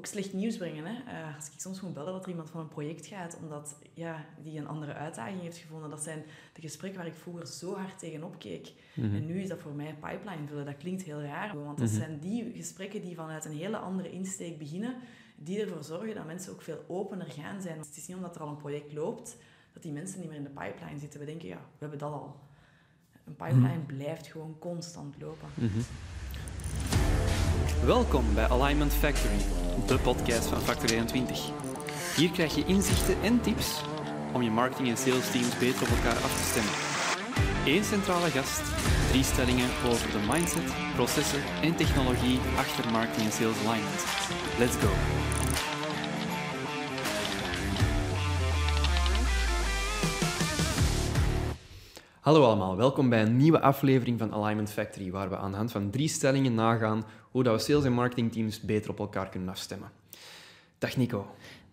ook slecht nieuws brengen. Hè? Eh, als ik soms moet bellen dat er iemand van een project gaat, omdat ja, die een andere uitdaging heeft gevonden. Dat zijn de gesprekken waar ik vroeger zo hard tegenop keek. Mhm. En nu is dat voor mij pipeline vullen. Dat klinkt heel raar, want dat Mhm. zijn die gesprekken die vanuit een hele andere insteek beginnen, die ervoor zorgen dat mensen ook veel opener gaan zijn. Het is niet omdat er al een project loopt, dat die mensen niet meer in de pipeline zitten. We denken, ja, we hebben dat al. Een pipeline blijft gewoon constant lopen. Mhm. Welkom bij Alignment Factory, de podcast van Factor 21. Hier krijg je inzichten en tips om je marketing- en sales teams beter op elkaar af te stemmen. Eén centrale gast, drie stellingen over de mindset, processen en technologie achter marketing en sales alignment. Let's go! Hallo allemaal, welkom bij een nieuwe aflevering van Alignment Factory, waar we aan de hand van drie stellingen nagaan hoe dat we sales- en marketingteams beter op elkaar kunnen afstemmen. Dag Nico,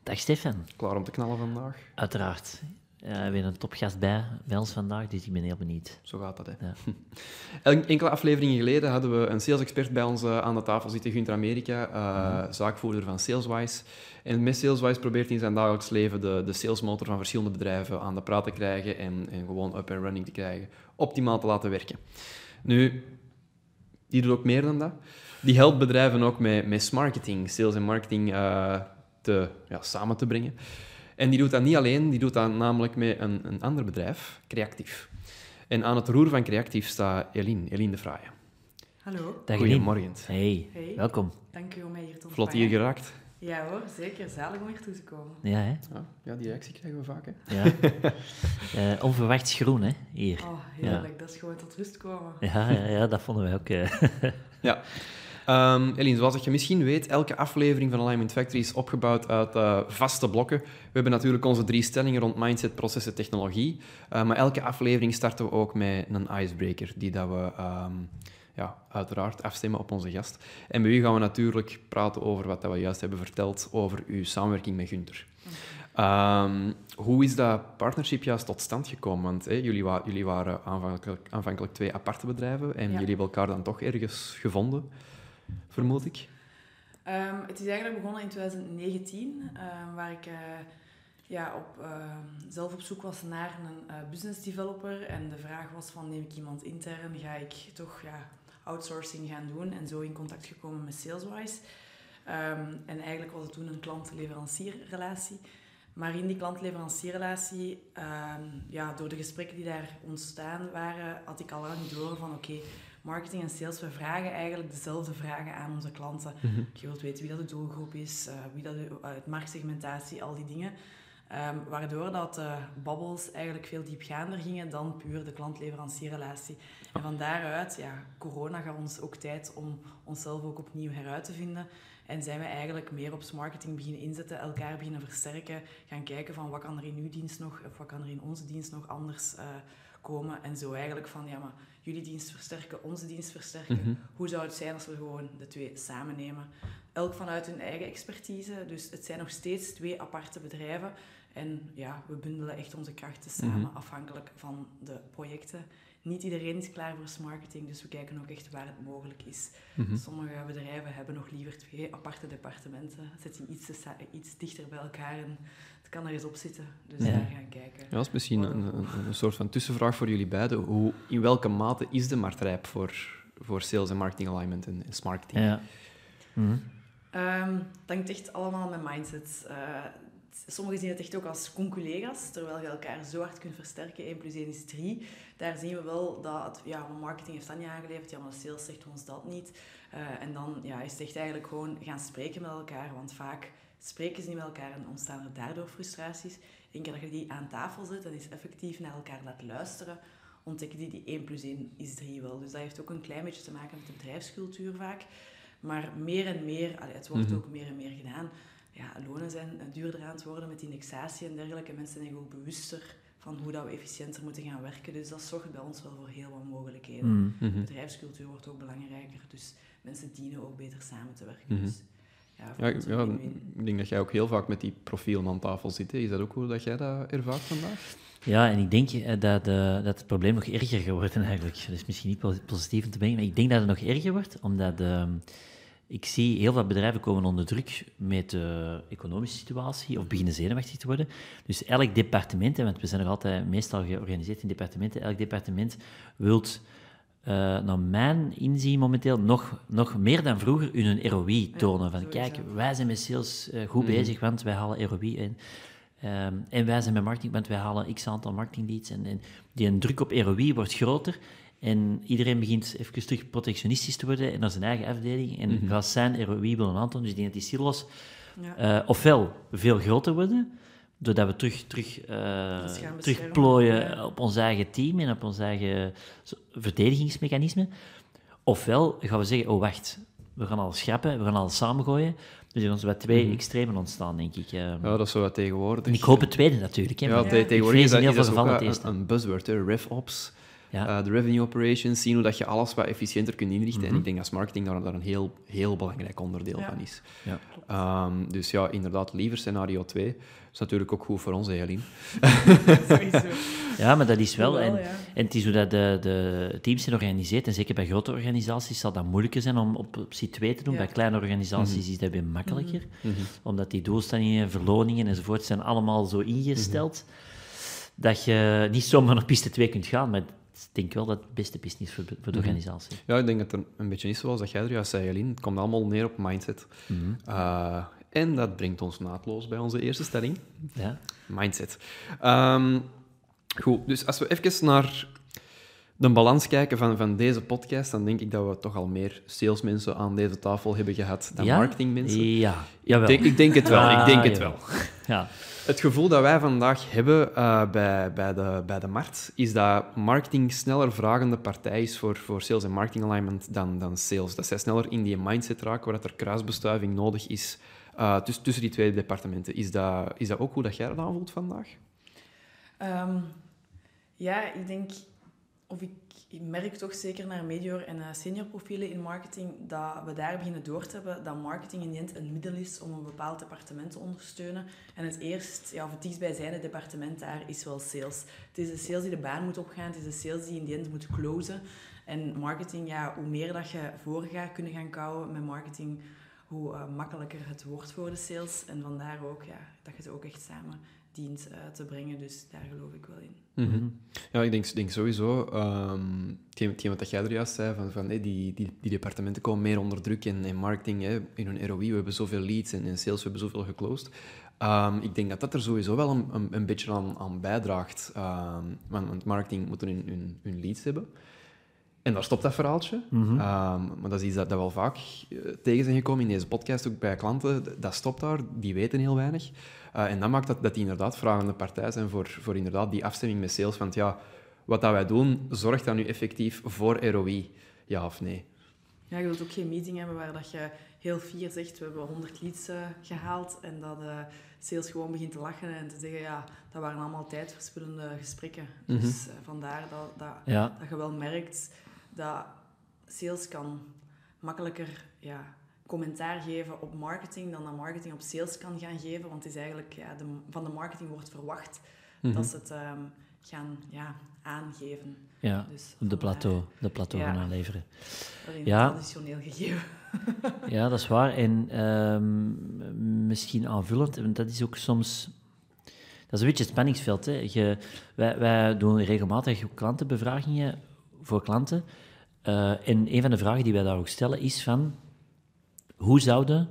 Dag Stefan, klaar om te knallen vandaag? uiteraard. Uh, we hebben een topgast bij, bij ons vandaag, dus ik ben heel benieuwd. Zo gaat dat, hè. Ja. En- Enkele afleveringen geleden hadden we een sales-expert bij ons eh, aan de tafel zitten, Gunther Amerika, eh, zaakvoerder van Saleswise. En met Saleswise probeert hij in zijn dagelijks leven de, de salesmotor van verschillende bedrijven aan de praat te krijgen en, en gewoon up and running te krijgen, optimaal te laten werken. Nu, die doet ook meer dan dat. Die helpt bedrijven ook met, met marketing, sales en marketing eh, te, ja, samen te brengen. En die doet dat niet alleen, die doet dat namelijk met een, een ander bedrijf, Creatief. En aan het roer van Creatief staat Eline, Eline de Fraaie. Hallo, Dag. Goedemorgen. Hey, Hey. welkom. dank u om mij hier te Vlot hier ontvangen. geraakt. Ja hoor, zeker. Zalig om hier toe te komen. Ja, hè? Ja, ja, die reactie krijgen we vaak. Hè. Ja. Eh, onverwachts groen, hè? Hier. Oh, heerlijk. Dat is gewoon tot rust komen. Ja, ja, ja dat vonden wij ook. eh. Ja. Eline, zoals je misschien weet, elke aflevering van Alignment Factory is opgebouwd uit eh, vaste blokken. We hebben natuurlijk onze drie stellingen rond mindset, processen, technologie. Eh, maar elke aflevering starten we ook met een icebreaker, die dat we ehm, ja, uiteraard afstemmen op onze gast. En bij u gaan we natuurlijk praten over wat dat we juist hebben verteld over uw samenwerking met Gunther. Ehm, hoe is dat partnership juist tot stand gekomen? Want jullie, wa- jullie waren aanvankelijk, aanvankelijk twee aparte bedrijven en Ja. jullie hebben elkaar dan toch ergens gevonden, vermoed ik. Ehm, het is eigenlijk begonnen in 2019, ehm, waar ik eh, ja, op, ehm, zelf op zoek was naar een eh, business developer. En de vraag was van, neem ik iemand intern, ga ik toch ja, outsourcing gaan doen? En zo in contact gekomen met Saleswise. En eigenlijk was het toen een klant-leverancierrelatie. Maar in die klant-leverancierrelatie, ehm, ja, door de gesprekken die daar ontstaan waren, had ik al lang door van oké, marketing en sales, we vragen eigenlijk dezelfde vragen aan onze klanten. Je wilt weten wie dat de doelgroep is, eh, wie dat de, uh, het marktsegmentatie, al die dingen. Ehm, waardoor dat de babbels eigenlijk veel diepgaander gingen dan puur de klant-leverancierrelatie. En van daaruit, ja, corona gaf ons ook tijd om onszelf ook opnieuw heruit te vinden. En zijn we eigenlijk meer op marketing beginnen inzetten, elkaar beginnen versterken, gaan kijken van wat kan er in uw dienst nog, of wat kan er in onze dienst nog anders eh, komen. En zo eigenlijk van, ja, maar jullie dienst versterken, onze dienst versterken. Mhm. Hoe zou het zijn als we gewoon de twee samen nemen? Elk vanuit hun eigen expertise. Dus het zijn nog steeds twee aparte bedrijven. En ja, we bundelen echt onze krachten samen, Mhm. afhankelijk van de projecten. Niet iedereen is klaar voor marketing, dus we kijken ook echt waar het mogelijk is. Mhm. Sommige bedrijven hebben nog liever twee aparte departementen. Die iets, iets dichter bij elkaar en het kan er eens op zitten. Dus Ja. daar gaan kijken. Ja, dat is misschien een, een, een soort van tussenvraag voor jullie beiden. Hoe, in welke mate is de markt rijp voor, voor sales en marketing alignment en, en marketing? ja. Het hangt echt allemaal met mindset. Eh, sommigen zien het echt ook als conculega's, terwijl je elkaar zo hard kunt versterken. 1 plus 1 is 3. Daar zien we wel dat, het- ja, maar marketing heeft dat niet aangeleverd, ja, maar sales zegt ons dat niet. Eh, en dan ja, is het echt eigenlijk gewoon gaan spreken met elkaar, want vaak spreken ze niet met elkaar en ontstaan er daardoor frustraties. Eén keer dat je die aan tafel zet en eens effectief naar elkaar laat luisteren, ontdekken die die 1 plus 1 is 3 wel. Dus dat heeft ook een klein beetje te maken met de bedrijfscultuur vaak. Maar meer en meer, allee, het wordt Mhm. ook meer en meer gedaan. Ja, lonen zijn duurder aan het worden met indexatie en dergelijke. Mensen zijn ook bewuster van hoe dat we efficiënter moeten gaan werken. Dus dat zorgt bij ons wel voor heel wat mogelijkheden. Mhm. Bedrijfscultuur wordt ook belangrijker, dus mensen dienen ook beter samen te werken. Mhm. Dus, ja, voor Ja, ik denk dat jij ook heel vaak met die profielen aan tafel zit. hè. Is dat ook hoe dat jij dat ervaart vandaag? Ja, en ik denk eh, dat, eh, dat het probleem nog erger gaat worden eigenlijk. Dus misschien niet po- positief om te brengen, maar ik denk dat het nog erger wordt, omdat ehm, ik zie heel veel bedrijven komen onder druk met de economische situatie of beginnen zenuwachtig te worden. Dus elk departement, hè, want we zijn nog altijd meestal georganiseerd in departementen, elk departement wilt uh, naar mijn inzien momenteel nog, nog meer dan vroeger hun ROI tonen. van kijk, wij zijn met sales uh, goed mhm. bezig, want wij halen ROI in. Um, en wij zijn met marketing, want wij halen x aantal marketing leads. En, en die een druk op ROI wordt groter. En iedereen begint even terug protectionistisch te worden en naar zijn eigen afdeling. En mm zijn ROI willen aantonen. Dus ik denk dat die silos ja. uh, ofwel veel groter worden, doordat we terug, terug, uh, terugplooien op ons eigen team en op ons eigen verdedigingsmechanisme. Ofwel gaan we zeggen, oh wacht, we gaan alles schrappen, we gaan alles samengooien. Dus er zijn twee mm extremen ontstaan, denk ik. Ja, dat is zo wat tegenwoordig. En ik hoop het tweede natuurlijk. Hè, ja, tegenwoordig is dat, is dat ook een, een buzzword, RevOps. Ja. Uh, de revenue operations, zien hoe dat je alles wat efficiënter kunt inrichten. En mhm. ik denk dat marketing daar, daar een heel, heel belangrijk onderdeel van is. Ja. Um, dus ja, inderdaad, liever scenario 2. is natuurlijk ook goed voor ons, Eileen. ja, maar dat is wel. En, en het is hoe dat de, de teams zijn georganiseerd. En zeker bij grote organisaties zal dat moeilijker zijn om op optie 2 te doen. Bij kleine organisaties mm is dat weer makkelijker. Mhm. Mhm. Omdat die doelstellingen, verloningen enzovoort zijn allemaal zo ingesteld. Dat je niet zomaar naar piste 2 kunt gaan. Maar ik denk wel dat het beste is voor, voor de mhm. organisatie. Ja, ik denk dat het een beetje is zoals dat jij er juist zei, Jelien. Het komt allemaal neer op mindset. Eh, en dat brengt ons naadloos bij onze eerste stelling. Ja. Mindset. Um, goed, dus als we even naar de balans kijken van, van deze podcast, dan denk ik dat we toch al meer salesmensen aan deze tafel hebben gehad dan ja? marketingmensen. Ja, jawel. Ik denk, ik denk het wel, ik denk het wel. Ja. Het gevoel dat wij vandaag hebben uh, bij, bij, de, bij de markt, is dat marketing sneller vragende partij is voor, voor sales en marketing alignment dan, dan sales. Dat zij sneller in die mindset raken waar er kruisbestuiving nodig is uh, tussen, tussen die twee departementen. Is dat, is dat ook hoe dat jij dat aanvoelt vandaag? Um, ja, ik denk of ik, merk toch zeker naar medior en senior profielen in marketing dat we daar beginnen door te hebben dat marketing in die een middel is om een bepaald departement te ondersteunen. En het eerst, ja, of het dichtstbijzijnde departement daar is wel sales. Het is de sales die de baan moet opgaan, het is de sales die in end moet closen. En marketing, ja, hoe meer dat je voor gaat kunnen gaan kouwen met marketing, hoe uh, makkelijker het wordt voor de sales. En vandaar ook ja, dat je ze ook echt samen dient uh, te brengen. Dus daar geloof ik wel in. Mhm. Ja, ik denk, denk sowieso, um, hetgeen, wat jij er juist zei, van, van hey, die, die, die departementen komen meer onder druk in, in marketing, hè, in hun ROI, we hebben zoveel leads en in sales, we hebben zoveel geclosed. Um, ik denk dat dat er sowieso wel een, een, een beetje aan, aan bijdraagt. Um, want, want, marketing moet hun, hun, hun leads hebben. En daar stopt dat verhaaltje. Mhm. maar dat is iets dat, dat we al vaak eh, tegen zijn gekomen in deze podcast, ook bij klanten. Dat stopt daar, die weten heel weinig. Uh, en dat maakt dat, dat die inderdaad vragende partij zijn voor, voor inderdaad die afstemming met sales. Want ja, wat dat wij doen, zorgt dat nu effectief voor ROI? Ja of nee? Ja, je wilt ook geen meeting hebben waar dat je heel fier zegt, we hebben 100 leads uh, gehaald en dat uh, sales gewoon begint te lachen en te zeggen, ja, dat waren allemaal tijdverspillende gesprekken. Mhm. Dus vandaar dat, dat, dat je wel merkt dat sales kan makkelijker ja, commentaar geven op marketing dan dat marketing op sales kan gaan geven. Want het is eigenlijk, ja, de, van de marketing wordt verwacht dat mhm. ze het ehm, gaan ja, aangeven. Ja, dus de plateau, de plateau gaan aanleveren. Dat ja. traditioneel gegeven. ja, dat is waar. En ehm, misschien aanvullend, want dat is ook soms... Dat is een beetje het spanningsveld. Hè. Je, wij, wij doen regelmatig klantenbevragingen voor klanten. Uh, en een van de vragen die wij daar ook stellen is van hoe zouden,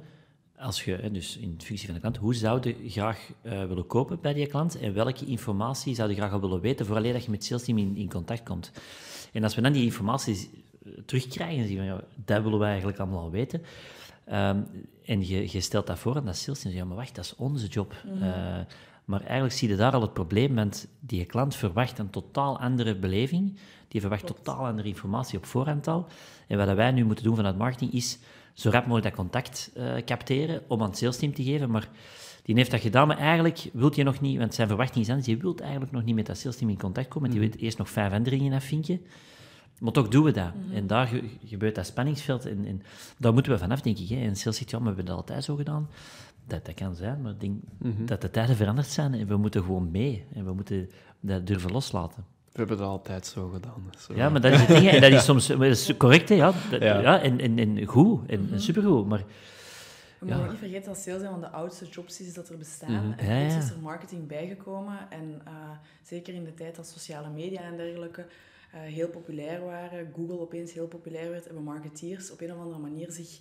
als je, dus in functie van de klant, hoe zouden graag uh, willen kopen bij die klant en welke informatie zou je graag al willen weten vooraleer dat je met het salesteam in, in contact komt. En als we dan die informatie eh, terugkrijgen, dan zien we, ja, dat willen we eigenlijk allemaal al weten. Um, en je, je, stelt dat voor aan dat salesteam, ja, maar wacht, dat is onze job. Mm uh, maar eigenlijk zie je daar al het probleem, want die klant verwacht een totaal andere beleving. Die verwacht totaal andere informatie op voorhand al. En wat wij nu moeten doen vanuit marketing is zo rap mogelijk dat contact uh, capteren om aan het salesteam te geven. Maar die heeft dat gedaan, maar eigenlijk wil je nog niet, want zijn verwachting is anders, je wilt eigenlijk nog niet met dat salesteam in contact komen, want je mhm. wil eerst nog vijf andere afvinken. Maar toch doen we dat. Mhm. En daar gebeurt dat spanningsveld. En, en daar moeten we vanaf, denk ik. Hè. En sales zegt, ja, maar we hebben dat altijd zo gedaan. Dat, dat kan zijn, maar ik denk mhm. dat de tijden veranderd zijn en we moeten gewoon mee. En we moeten dat durven loslaten. We hebben dat altijd zo gedaan. Zo. Ja, maar dat is het ding. En dat is soms maar dat is correct, hè, ja. Dat- Ja. ja. en, en, en goed, en, en supergoed. Maar We Ja. niet vergeten dat sales een van de oudste jobs is dat er bestaan. Mhm. En Ja, is er marketing bijgekomen. En eh, zeker in de tijd dat sociale media en dergelijke eh, heel populair waren, Google opeens heel populair werd, hebben marketeers op een of andere manier zich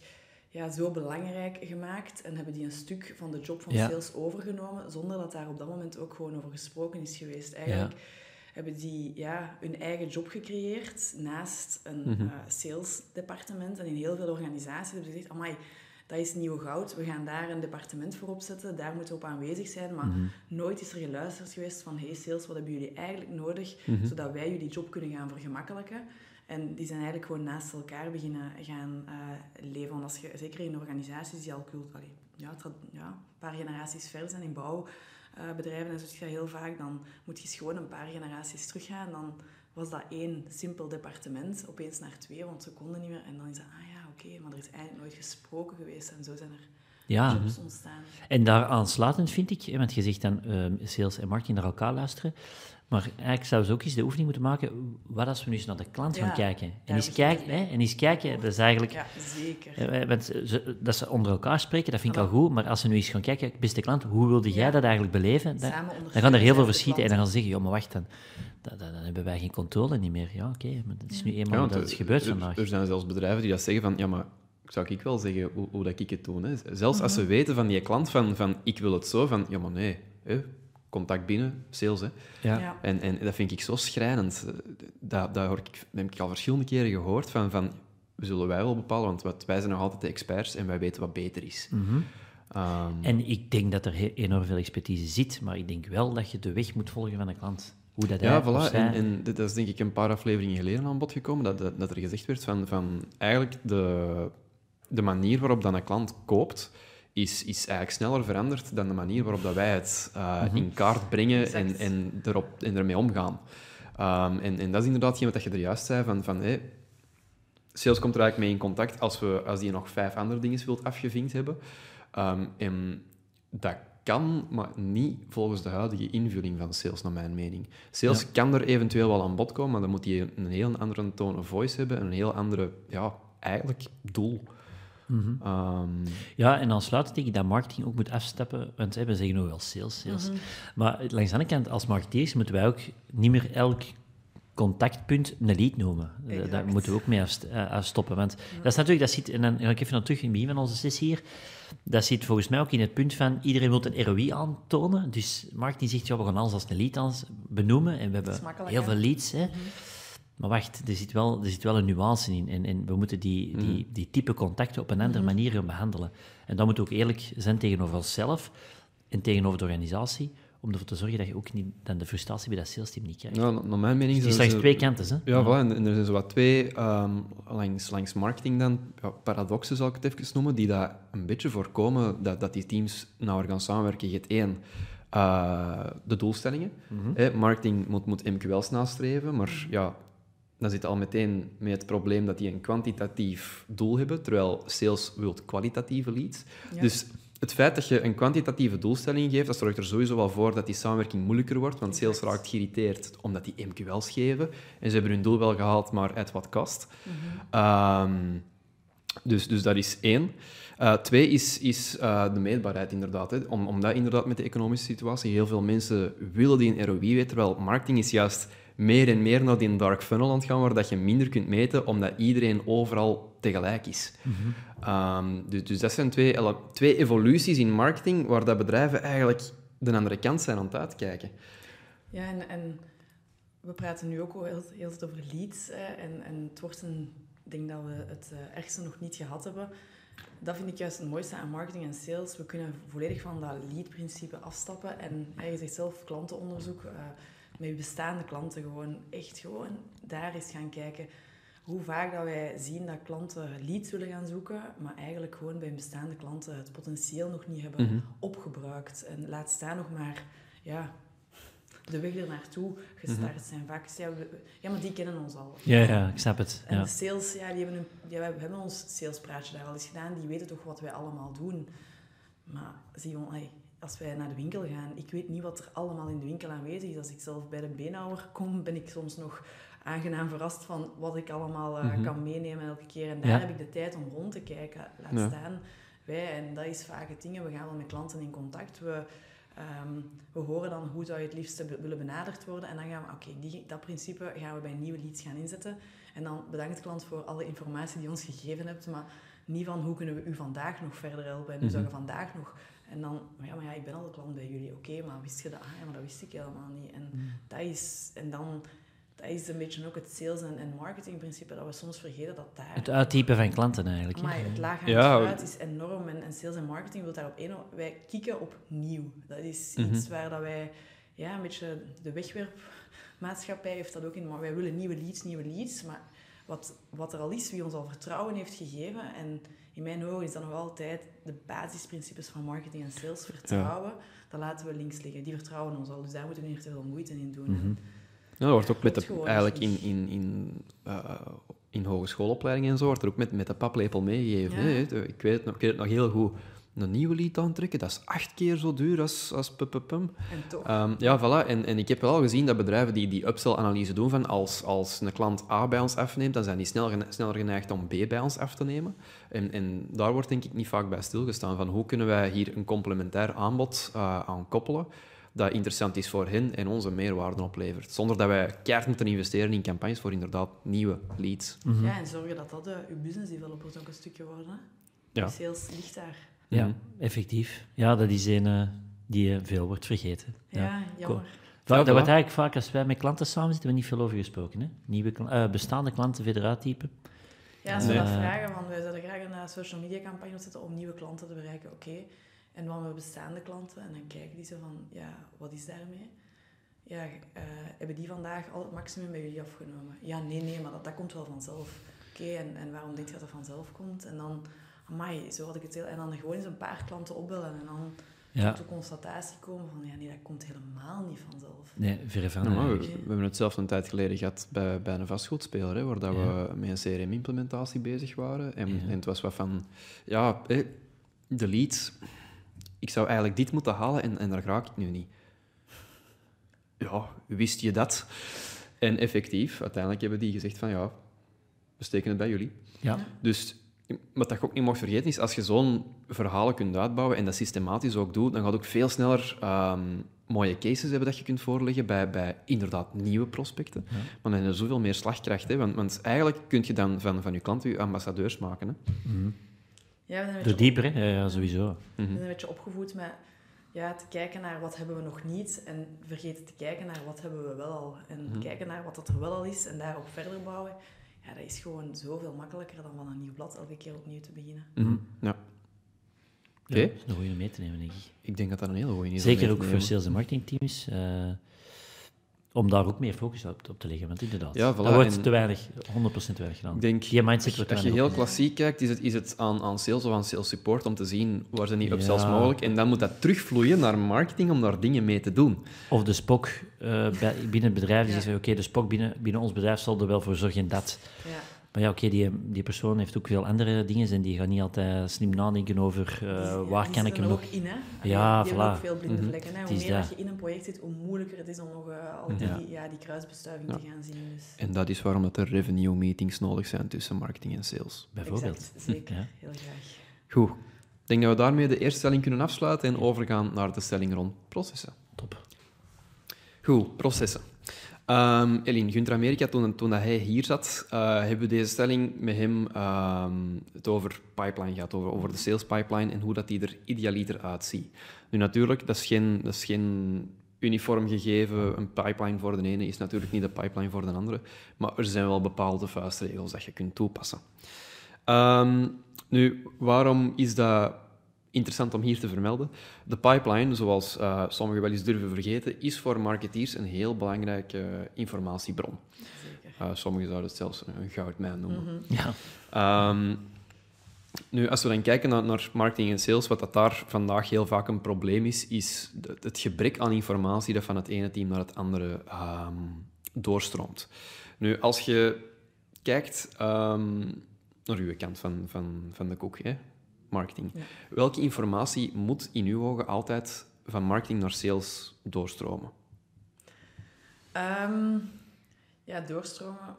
ja, zo belangrijk gemaakt en hebben die een stuk van de job van Ja. sales overgenomen, zonder dat daar op dat moment ook gewoon over gesproken is geweest. Eigenlijk hebben die ja, hun eigen job gecreëerd naast een Mhm. eh, salesdepartement. En in heel veel organisaties hebben ze gezegd, amai, dat is nieuw goud, we gaan daar een departement voor opzetten, daar moeten we op aanwezig zijn. Maar Mhm. nooit is er geluisterd geweest van, hey sales, wat hebben jullie eigenlijk nodig, Mhm. zodat wij jullie job kunnen gaan vergemakkelijken. En die zijn eigenlijk gewoon naast elkaar beginnen gaan eh, leven. Want als je, zeker in organisaties die al cult, allee, ja, ja, een paar generaties ver zijn in bouwbedrijven en zo je dat heel vaak, dan moet je gewoon een paar generaties teruggaan. Dan was dat één simpel departement, opeens naar twee, want ze konden niet meer. En dan is dat, ah ja, oké, maar er is eigenlijk nooit gesproken geweest. En zo zijn er ja, jobs ontstaan. en daar aansluitend vind ik, hè, want je zegt dan ehm, sales en marketing naar elkaar luisteren, maar eigenlijk zouden ze ook eens de oefening moeten maken, wat als we nu eens naar de klant gaan Ja, kijken. En eens, kijken, hè, en eens kijken, dat is eigenlijk... Ja, zeker. Eh, Want ze, dat ze onder elkaar spreken, dat vind ik al goed. Maar als ze nu eens gaan kijken, beste klant, hoe wilde jij Ja. dat eigenlijk beleven? Dan, gaan er heel veel verschieten en dan gaan ze zeggen, ja, maar wacht, dan, dan, dan, dan hebben wij geen controle niet meer. Ja, oké, maar dat is nu eenmaal dat het er- gebeurt er, vandaag. Er zijn zelfs bedrijven die dat zeggen van, ja, maar zou ik wel zeggen hoe, hoe dat ik het doe. Hè. Zelfs als Mhm. ze weten van die klant van, van ik wil het zo, van ja, maar nee, hè, contact binnen, sales. Hè. Ja. Ja. En, en dat vind ik zo schrijnend. Dat, dat, hoor ik, dat heb ik al verschillende keren gehoord van, van we zullen wij wel bepalen, want wat, wij zijn nog altijd de experts en wij weten wat beter is. Mhm. Ehm, En ik denk dat er enorm veel expertise zit, maar ik denk wel dat je de weg moet volgen van de klant. Hoe dat Ja, voilà. zij... En, en dit is denk ik een paar afleveringen geleden aan bod gekomen, dat, dat, dat er gezegd werd van, van eigenlijk de, de manier waarop dan een klant koopt, is, is eigenlijk sneller veranderd dan de manier waarop dat wij het eh, in kaart brengen en, Exact. en, erop, en ermee omgaan. Ehm, en, en dat is inderdaad wat je er juist zei, van, van hey, sales komt er eigenlijk mee in contact als, we, als die nog vijf andere dingen wilt afgevinkt hebben. Ehm, en dat kan, maar niet volgens de huidige invulling van sales, naar mijn mening. Sales Ja. kan er eventueel wel aan bod komen, maar dan moet hij een heel andere tone of voice hebben en een heel andere, ja, eigenlijk doel. Mhm. Ehm, Ja, en aansluitend denk ik dat marketing ook moet afstappen, want hè, we zeggen nu wel sales, sales. Maar langs de andere kant, als marketeers moeten wij ook niet meer elk contactpunt een lead noemen. Eh, Daar moeten we ook mee eh, afstoppen. Want dat is natuurlijk, dat zit, en dan ga ik even naar terug in het begin van onze sessie hier, dat zit volgens mij ook in het punt van iedereen wil een ROI aantonen. Dus marketing zegt, ja, we gaan alles als een lead benoemen en we hebben heel hè? veel leads. Hè. Maar wacht, er zit wel, er zit wel een nuance in. En, en we moeten die, die, die type contacten op een andere manier gaan behandelen. En dan moet ook eerlijk zijn tegenover onszelf en tegenover de organisatie, om ervoor te zorgen dat je ook niet dan de frustratie bij dat salesteam niet krijgt. ja, naar mijn mening Het is zijn slechts ze- twee kanten, hè? Ja, voilà. En, en er zijn zo wat twee, ehm, langs, langs marketing dan, ja, paradoxen zal ik het even noemen, die dat een beetje voorkomen dat, dat die teams nauwer gaan samenwerken. Je hebt één, eh, de doelstellingen. Hè, marketing moet, moet MQL's nastreven, maar ja, dan zit je al meteen met het probleem dat die een kwantitatief doel hebben, terwijl sales wil kwalitatieve leads. Ja. Dus het feit dat je een kwantitatieve doelstelling geeft, dat zorgt er sowieso wel voor dat die samenwerking moeilijker wordt, want sales raakt geïrriteerd omdat die MQL's geven. En ze hebben hun doel wel gehaald, maar at wat kost. Ehm, dus, dus dat is één. Eh, twee is, is eh, de meetbaarheid, inderdaad. Hè. Om, omdat inderdaad met de economische situatie heel veel mensen willen die een ROI weten, terwijl marketing is juist meer en meer naar die dark funnel aan het gaan, waar dat je minder kunt meten, omdat iedereen overal tegelijk is. Ehm, dus, dus dat zijn twee, twee evoluties in marketing, waar dat bedrijven eigenlijk de andere kant zijn aan het uitkijken. Ja, en, en we praten nu ook al heel, heel veel over leads. Hè, en, en het wordt een... Ik denk dat we het eh, ergste nog niet gehad hebben. Dat vind ik juist het mooiste aan marketing en sales. We kunnen volledig van dat lead-principe afstappen. En hè, je zegt zelf klantenonderzoek. eh, met je bestaande klanten gewoon echt gewoon daar eens gaan kijken. Hoe vaak dat wij zien dat klanten leads willen gaan zoeken, maar eigenlijk gewoon bij hun bestaande klanten het potentieel nog niet hebben Mhm. opgebruikt. En laat staan nog maar ja, de weg er naartoe gestart zijn. Vaak ja, we- ja, maar die kennen ons al. Ja, ja, ik snap het. En Ja. de sales, ja, die hebben, een, ja, we hebben ons salespraatje daar al eens gedaan. Die weten toch wat wij allemaal doen. Maar zie je, als wij naar de winkel gaan, ik weet niet wat er allemaal in de winkel aanwezig is. Als ik zelf bij de beenhouwer kom, ben ik soms nog aangenaam verrast van wat ik allemaal eh, Mhm. kan meenemen elke keer. En daar Ja. heb ik de tijd om rond te kijken. Laat Ja. staan wij. En dat is vaak het ding. We gaan wel met klanten in contact. We, ehm, we horen dan hoe zou je het liefste be- willen benaderd worden. En dan gaan we, oké, dat principe gaan we bij nieuwe leads gaan inzetten. En dan bedankt klant voor alle informatie die je ons gegeven hebt. Maar niet van hoe kunnen we u vandaag nog verder helpen. En hoe zou je Mhm. vandaag nog... En dan, maar ja, maar ja, ik ben al de klant bij jullie. Oké, maar wist je dat? Ah, ja, maar dat wist ik helemaal niet. En dat is... En dan... Dat is een beetje ook het sales- en, en marketingprincipe, dat we soms vergeten dat daar... Het uittypen van klanten eigenlijk. hè. Maar het laaghangend Ja. fruit is enorm en, en sales en marketing wil daarop één. Wij kieken op nieuw. Dat is Mhm. iets waar dat wij ja, een beetje de wegwerpmaatschappij heeft dat ook in. Maar wij willen nieuwe leads, nieuwe leads. Maar wat, wat er al is, wie ons al vertrouwen heeft gegeven. En in mijn ogen is dat nog altijd de basisprincipes van marketing en sales. Vertrouwen, dat laten we links liggen. Die vertrouwen ons al. Dus daar moeten we niet te veel moeite in doen. Mhm. Ja, dat wordt ook met de, eigenlijk in, niet. in, in, eh, in hogeschoolopleidingen en zo, wordt er ook met, met de paplepel meegegeven. Ja. hè. Ik, weet het nog, ik weet het nog heel goed. Een nieuwe lead aantrekken, dat is acht keer zo duur als, als pum. En toch. Ehm, ja, voilà. En, en ik heb wel gezien dat bedrijven die die upsell-analyse doen van als, als een klant A bij ons afneemt, dan zijn die sneller, sneller geneigd om B bij ons af te nemen. En, en daar wordt denk ik niet vaak bij stilgestaan van hoe kunnen wij hier een complementair aanbod eh, aan koppelen dat interessant is voor hen en onze meerwaarde oplevert. Zonder dat wij keihard moeten investeren in campagnes voor inderdaad nieuwe leads. Mhm. Ja, en zorgen dat dat eh, uw business developers ook een stukje worden. hè. Ja. Sales ligt daar. Ja, Mhm. effectief. Ja, dat is een eh, die eh, veel wordt vergeten. Ja, Ja. jammer. Vaak, dat wordt eigenlijk vaak, als wij met klanten samen zitten, we niet veel over gesproken. Hè? Nieuwe, eh, bestaande klanten verder uittypen. Ja, als we Nee. dat vragen, want wij zouden graag een social media campagne opzetten om nieuwe klanten te bereiken, oké. En dan we bestaande klanten en dan kijken die zo van, ja, wat is daarmee? Ja, hebben die vandaag al het maximum bij jullie afgenomen? Ja, nee, nee, maar dat, dat komt wel vanzelf. Oké, en, en waarom denk je dat dat vanzelf komt? En dan, amai, zo had ik het heel... En dan gewoon eens een paar klanten opbellen en dan Ja. tot de constatatie komen van, ja, nee, dat komt helemaal niet vanzelf. Nee, verre van. Maar we, hebben het zelf een tijd geleden gehad bij, bij een vastgoedspeler, hè, waar dat Ja. we met een CRM-implementatie bezig waren. En, Ja. en het was wat van, ja, de leads, ik zou eigenlijk dit moeten halen en, en daar raak ik nu niet. Ja, wist je dat? En effectief, uiteindelijk hebben die gezegd van, ja, we steken het bij jullie. Ja. Dus wat dat je ook niet mag vergeten is, als je zo'n verhalen kunt uitbouwen en dat systematisch ook doet, dan gaat ook veel sneller ehm, mooie cases hebben dat je kunt voorleggen bij, bij inderdaad nieuwe prospecten. Ja. Maar dan heb je zoveel meer slagkracht. Hè? Want, want eigenlijk kun je dan van, van je klanten je ambassadeurs maken. Hè? Mhm. Ja, we Door beetje dieper, hè? Ja, sowieso. We Mhm. zijn een beetje opgevoed met ja, te kijken naar wat hebben we nog niet en vergeten te kijken naar wat hebben we wel al. En Mhm. kijken naar wat dat er wel al is en daarop verder bouwen. Ja, dat is gewoon zoveel makkelijker dan van een nieuw blad elke keer opnieuw te beginnen. Mhm. Ja, Oké. Ja, dat is een goede mee te nemen, denk ik. ik denk dat dat een hele goede is. Zeker mee te ook voor sales- en marketingteams. eh om daar ook meer focus op, op te leggen. Want inderdaad, Ja, voilà, dat wordt te weinig, 100% te weinig gedaan. Ik denk, Die mindset als, wordt als je heel klassiek kijkt, is het, is het aan, aan sales of aan sales support om te zien waar zijn die upsells Ja. mogelijk. En dan moet dat terugvloeien naar marketing om daar dingen mee te doen. Of de spok eh, bij- binnen het bedrijf, die Ja. zegt, oké, de spok binnen, binnen ons bedrijf zal er wel voor zorgen dat. Ja, Maar ja, oké, die, die persoon heeft ook veel andere dingen en die gaat niet altijd slim nadenken over eh, waar die kan ik hem nog... ook in, hè? Ja, die hebben voilà. ook veel blinde Mhm. vlekken. Hoe meer dat. je in een project zit, hoe moeilijker het is om nog eh, al Ja. die, ja, die kruisbestuiving Ja. te gaan zien. Dus. En dat is waarom dat er revenue meetings nodig zijn tussen marketing en sales. Bijvoorbeeld. Exact, zeker. Ja. Heel graag. Goed. Ik denk dat we daarmee de eerste stelling kunnen afsluiten en overgaan naar de stelling rond processen. Top. Goed, processen. Ehm Eline, Gunther Amerika, toen, toen dat hij hier zat, eh, hebben we deze stelling met hem ehm, het over pipeline gehad, over, over de sales pipeline en hoe dat die er idealiter uitziet. Nu natuurlijk, dat is geen, dat is geen uniform gegeven. Een pipeline voor de ene is natuurlijk niet de pipeline voor de andere, maar er zijn wel bepaalde vuistregels dat je kunt toepassen. Ehm, nu, waarom is dat interessant om hier te vermelden? De pipeline, zoals eh, sommigen wel eens durven vergeten, is voor marketeers een heel belangrijke eh, informatiebron. Zeker. Eh, sommigen zouden het zelfs een goudmijn noemen. Mhm. Ja. Ehm, nu, als we dan kijken naar, naar marketing en sales, wat dat daar vandaag heel vaak een probleem is, is het gebrek aan informatie dat van het ene team naar het andere ehm, doorstroomt. Nu, als je kijkt ehm, naar uw kant van, van, van de koek, hè? Marketing, Ja. welke informatie moet in uw ogen altijd van marketing naar sales doorstromen? Ehm, ja, doorstromen.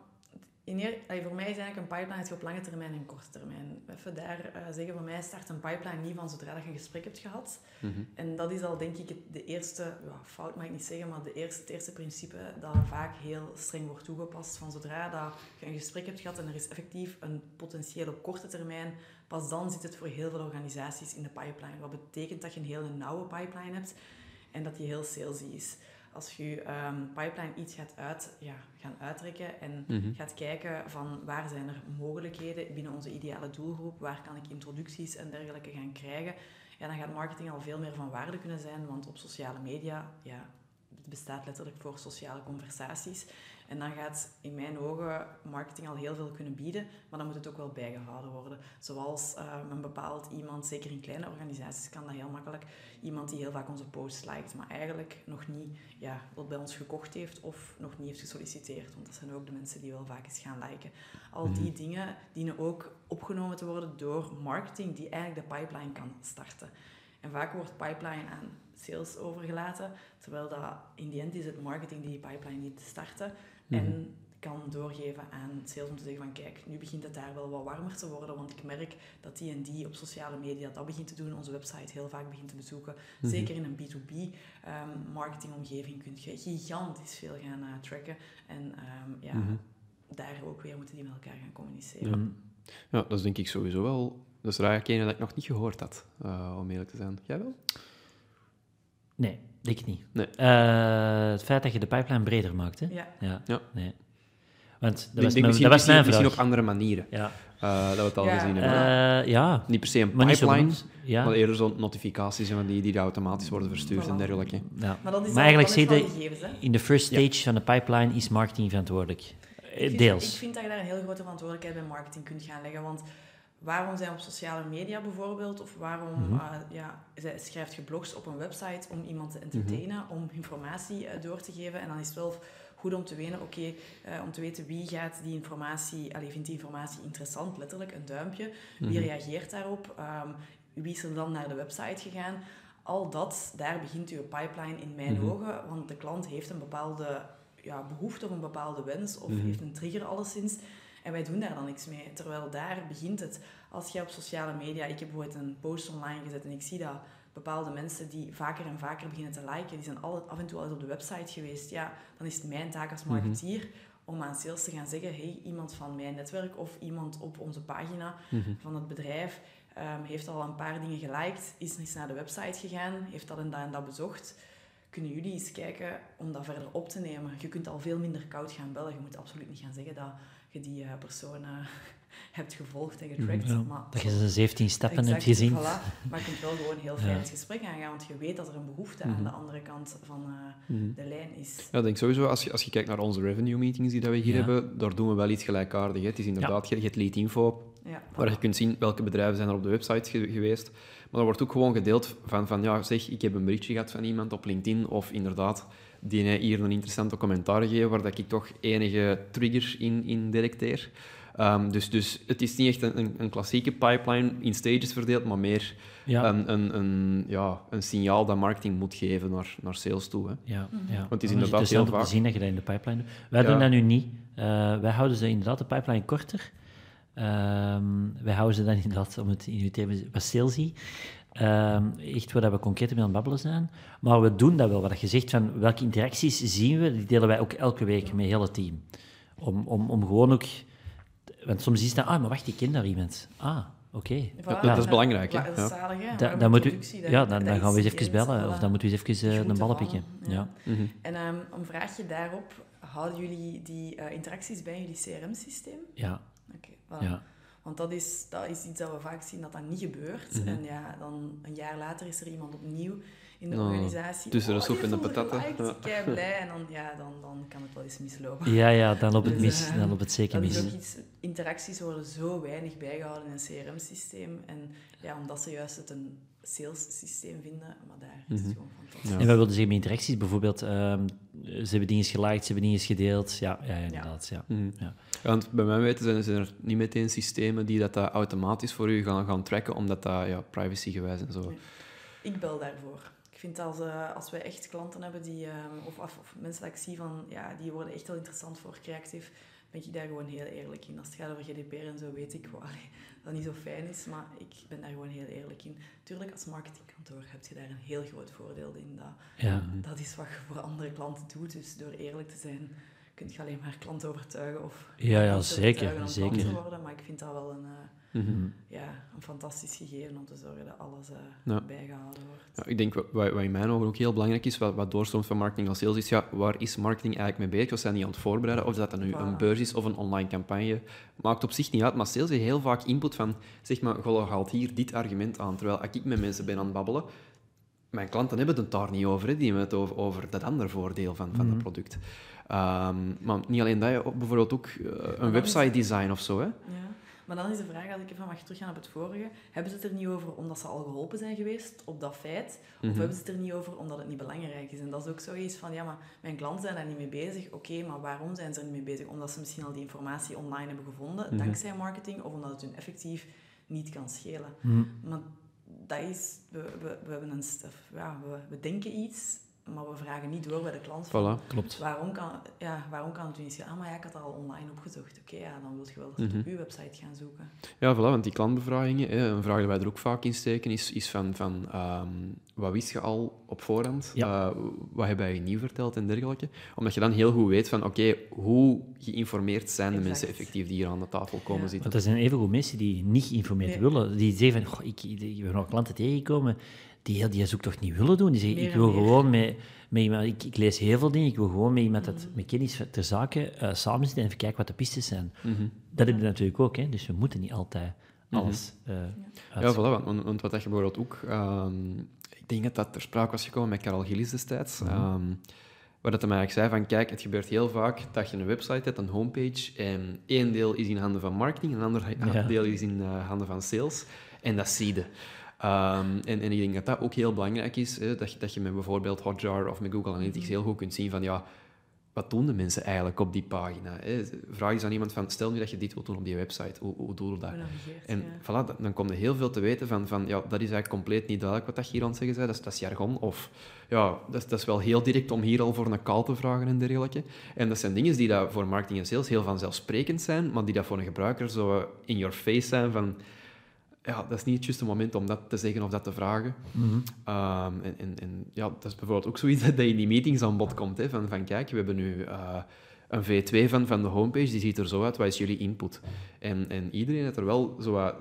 In eer, allee, voor mij is eigenlijk een pipeline het op lange termijn en korte termijn. Even daar uh, zeggen, voor mij start een pipeline niet van zodra dat je een gesprek hebt gehad. Mhm. En dat is al denk ik het, de eerste, ja, fout mag ik niet zeggen, maar de eerste, het eerste principe dat vaak heel streng wordt toegepast. Van zodra dat je een gesprek hebt gehad en er is effectief een potentieel op korte termijn, pas dan zit het voor heel veel organisaties in de pipeline. Wat betekent dat je een hele nauwe pipeline hebt en dat die heel salesy is als je um, pipeline iets gaat uit, ja, gaan uittrekken en Mhm. gaat kijken van waar zijn er mogelijkheden binnen onze ideale doelgroep, waar kan ik introducties en dergelijke gaan krijgen, ja, dan gaat marketing al veel meer van waarde kunnen zijn, want op sociale media, ja, het bestaat letterlijk voor sociale conversaties. En dan gaat in mijn ogen marketing al heel veel kunnen bieden, maar dan moet het ook wel bijgehouden worden. Zoals um, een bepaald iemand, zeker in kleine organisaties kan dat heel makkelijk, iemand die heel vaak onze posts liked, maar eigenlijk nog niet ja, wat bij ons gekocht heeft of nog niet heeft gesolliciteerd. Want dat zijn ook de mensen die wel vaak eens gaan liken. Al die dingen dienen ook opgenomen te worden door marketing die eigenlijk de pipeline kan starten. En vaak wordt pipeline aan sales overgelaten, terwijl dat in die end is het marketing die die pipeline niet starten en kan doorgeven aan sales om te zeggen van kijk, nu begint het daar wel wat warmer te worden, want ik merk dat die en die op sociale media dat begint te doen, onze website heel vaak begint te bezoeken. Zeker in een B2B um, marketingomgeving kun je gigantisch veel gaan uh, tracken en um, ja, Mhm. daar ook weer moeten die met elkaar gaan communiceren. Ja. ja, dat is denk ik sowieso wel... Dat is raar dat ik nog niet gehoord had, uh, om eerlijk te zijn. Jij wel? Nee, denk ik niet. Nee. Uh, het feit dat je de pipeline breder maakt, hè? Ja. Ja. Ja. Nee. Want dat was denk mijn, misschien, dat was mijn misschien, vraag. misschien op andere manieren Ja. uh, dat we het al Ja, gezien hebben. Uh, ja, niet per se een maar niet zo pipeline. Ja. maar eerder zo'n notificaties en die, die automatisch worden verstuurd en dergelijke. ja. Maar dat is Maar eigenlijk zie je wel gegevens, hè? in de first stage van de pipeline is marketing verantwoordelijk. Eh, Ik vind- Deels. Ik vind dat je daar een heel grote verantwoordelijkheid bij marketing kunt gaan leggen. Want waarom zijn op sociale media bijvoorbeeld? Of waarom Mhm. eh, ja, zij- schrijft je blogs op een website om iemand te entertainen, om informatie eh, door te geven? En dan is het wel goed om te weten, oké, eh, om te weten wie gaat die informatie, allee, vindt die informatie interessant, letterlijk een duimpje. Wie Mhm. reageert daarop? Ehm, wie is er dan naar de website gegaan? Al dat, daar begint uw pipeline in mijn Mhm. ogen, want de klant heeft een bepaalde ja, behoefte of een bepaalde wens of Mhm. heeft een trigger alleszins. En wij doen daar dan niks mee. Terwijl daar begint het. Als jij op sociale media, ik heb bijvoorbeeld een post online gezet en ik zie dat bepaalde mensen die vaker en vaker beginnen te liken, die zijn al, af en toe al eens op de website geweest, ja, dan is het mijn taak als marketeer om aan sales te gaan zeggen, hey, iemand van mijn netwerk of iemand op onze pagina Mhm. van het bedrijf ehm, heeft al een paar dingen geliked, is eens naar de website gegaan, heeft dat en dat en dat bezocht. Kunnen jullie eens kijken om dat verder op te nemen? Je kunt al veel minder koud gaan bellen. Je moet absoluut niet gaan zeggen dat je die eh, persoon eh, hebt gevolgd en getrackt. Ja, maar dat je ze 17 stappen Exact, hebt gezien. Voilà. Maar je kunt wel gewoon heel fijn Ja. het gesprek aangaan, want je weet dat er een behoefte aan Mhm. de andere kant van eh, Mhm. de lijn is. Ja, ik denk sowieso, als je, als je kijkt naar onze revenue meetings die dat we hier Ja. hebben, daar doen we wel iets gelijkaardigs. hè. Het is inderdaad, je, je hebt lead info op, Ja, waar je kunt zien welke bedrijven zijn er op de website ge- geweest. Maar er wordt ook gewoon gedeeld van, van, ja, zeg, ik heb een berichtje gehad van iemand op LinkedIn, of inderdaad, die hier een interessante commentaar gegeven, waar dat ik toch enige triggers in, in detecteer. Ehm, dus, dus het is niet echt een, een, een klassieke pipeline in stages verdeeld, maar meer Ja, een, een, een, ja, een signaal dat marketing moet geven naar, naar sales toe. Hè. ja, Mhm. ja. het is Dan inderdaad interessant heel om te vaak- zien dat je dat in de pipeline doet. Wij Ja. doen dat nu niet. Eh, wij houden ze inderdaad de pipeline korter. Ehm, wij houden ze dan inderdaad, om het in uw thema wat salesy. Ehm, echt waar dat we concreet mee aan het babbelen zijn. Maar we doen dat wel. Wat je zegt van welke interacties zien we, die delen wij ook elke week met het hele team. Om, om, om gewoon ook... Want soms is dat, ah, maar wacht, ik ken daar iemand. Ah, oké. Voilà, dat is belangrijk, hè? Dat is zalig, hè? Da- Waarom dan, moet u, ja, dan, dan gaan we eens even bellen. voilà. Of dan moeten we eens even eh, een ballen pikken. ja. Ja. Mhm. En ehm, een vraagje daarop, houden jullie die eh, interacties bij jullie CRM-systeem? Ja, Oké, voilà. ja. Want dat is, dat is iets dat we vaak zien dat dat niet gebeurt. Mhm. En ja, dan een jaar later is er iemand opnieuw in de Nou, organisatie. tussen de Oh, soep die en de patatten. Ja. blij. En dan, ja, dan, dan kan het wel eens mislopen. Ja, ja, dan loopt het Dus, mis. eh, Dan loopt het zeker Dat is mis. ook iets, interacties worden zo weinig bijgehouden in een CRM-systeem. En ja, omdat ze juist het een sales-systeem vinden, maar daar is Mhm. het gewoon fantastisch. Ja. En wij wilden zeggen met interacties, bijvoorbeeld, ehm, ze hebben dingen geliked, ze hebben dingen gedeeld. Ja, ja, inderdaad. Ja. Mhm. Ja. Ja, want bij mijn weten zijn, er niet meteen systemen die dat, dat automatisch voor u gaan, gaan tracken, omdat dat ja, privacygewijs en zo. Nee. Ik bel daarvoor. Ik vind als, uh, als wij echt klanten hebben die, um, of, of, of, mensen dat ik zie van, ja, die worden echt wel interessant voor creatief, ben ik daar gewoon heel eerlijk in. Als het gaat over GDPR en zo, weet ik wel dat dat niet zo fijn is, maar ik ben daar gewoon heel eerlijk in. Tuurlijk, als marketingkantoor heb je daar een heel groot voordeel in. Dat, ja. dat is wat je voor andere klanten doet, dus door eerlijk te zijn kun je alleen maar klanten overtuigen of ja, ja, zeker, zeker. te worden, maar ik vind dat wel een... Mm-hmm. ja, een fantastisch gegeven om te zorgen dat alles uh, ja. bijgehouden wordt. Ja, ik denk wat, wat, in mijn ogen ook heel belangrijk is, wat, wat doorstroomt van marketing als sales, is ja, waar is marketing eigenlijk mee bezig? Of zijn die aan het voorbereiden? Of dat dat nu voilà. een beurs is of een online campagne? Maakt op zich niet uit, maar sales heeft heel vaak input van, zeg maar, goh, haalt hier dit argument aan. Terwijl als ik met mensen ben aan het babbelen, mijn klanten hebben het daar niet over, hè. die hebben het over, over dat andere voordeel van, van mm het product. Um, maar niet alleen dat, bijvoorbeeld ook uh, een website design of zo. Hè. Ja. Maar dan is de vraag, als ik even mag teruggaan op het vorige, hebben ze het er niet over omdat ze al geholpen zijn geweest op dat feit? Of Mhm. hebben ze het er niet over omdat het niet belangrijk is? En dat is ook zoiets van, ja, maar mijn klanten zijn daar niet mee bezig. Oké, maar waarom zijn ze er niet mee bezig? Omdat ze misschien al die informatie online hebben gevonden, Mhm. dankzij marketing, of omdat het hun effectief niet kan schelen. Mhm. Maar dat is, we, we, we hebben een ja, we, we denken iets, maar we vragen niet door bij de klant. van, Voilà. Klopt. Waarom kan, ja, waarom kan het u niet? Ah, maar ja, ik had dat al online opgezocht. Oké, ja, dan wil je wel terug Mhm. op uw website gaan zoeken. Ja, voilà, want die klantbevragingen, hè, een vraag die wij er ook vaak in steken, is, is van, van ehm, wat wist je al op voorhand? Ja. Eh, wat heb je nieuw verteld en dergelijke? Omdat je dan heel goed weet van, oké, hoe geïnformeerd zijn de Exact. mensen effectief die hier aan de tafel komen Ja. zitten? Want er zijn evengoed mensen die niet geïnformeerd Nee. willen. Die zeggen van, goh, ik, ik, ik ben nog klanten tegengekomen die, die ze ook toch niet willen doen. Die zeggen, ik wil gewoon met, met iemand... Ik, ik lees heel veel dingen, ik wil gewoon met iemand dat Mhm. met kennis ter zake uh, samen zitten en even kijken wat de pistes zijn. Mhm. Dat heb je natuurlijk ook, hè. dus we moeten niet altijd alles uh, Ja, voilà, want, want, want wat dat je bijvoorbeeld ook... ehm, ik denk dat dat ter sprake was gekomen met Karel Gillis destijds. Mhm. ehm, waar dat hij mij eigenlijk zei van, kijk, het gebeurt heel vaak dat je een website hebt, een homepage, en één deel is in handen van marketing, en een ander Ja. deel is in eh, handen van sales. En dat zie je. Ehm, en, en ik denk dat dat ook heel belangrijk is, hè, dat, je, dat je met bijvoorbeeld Hotjar of met Google Analytics heel goed kunt zien van, ja, wat doen de mensen eigenlijk op die pagina? Hè? Vraag eens aan iemand van, stel nu dat je dit wilt doen op die website, hoe, hoe doe je dat? En ja. voilà, dan- dan kom je heel veel te weten van, van ja, dat is eigenlijk compleet niet duidelijk wat dat hier aan het zeggen bent. Dat is, dat is jargon. Of ja, dat is, dat is wel heel direct om hier al voor een call te vragen en dergelijke. En dat zijn dingen die dat voor marketing en sales heel vanzelfsprekend zijn, maar die dat voor een gebruiker zo in your face zijn van... Ja, dat is niet het juiste moment om dat te zeggen of dat te vragen. Mhm. Ehm, en, en, en ja, dat is bijvoorbeeld ook zoiets dat in die meetings aan bod komt. Hè, van, van kijk, we hebben nu eh, een V2 van, van de homepage, die ziet er zo uit, wat is jullie input? En, en iedereen heeft er wel zo wat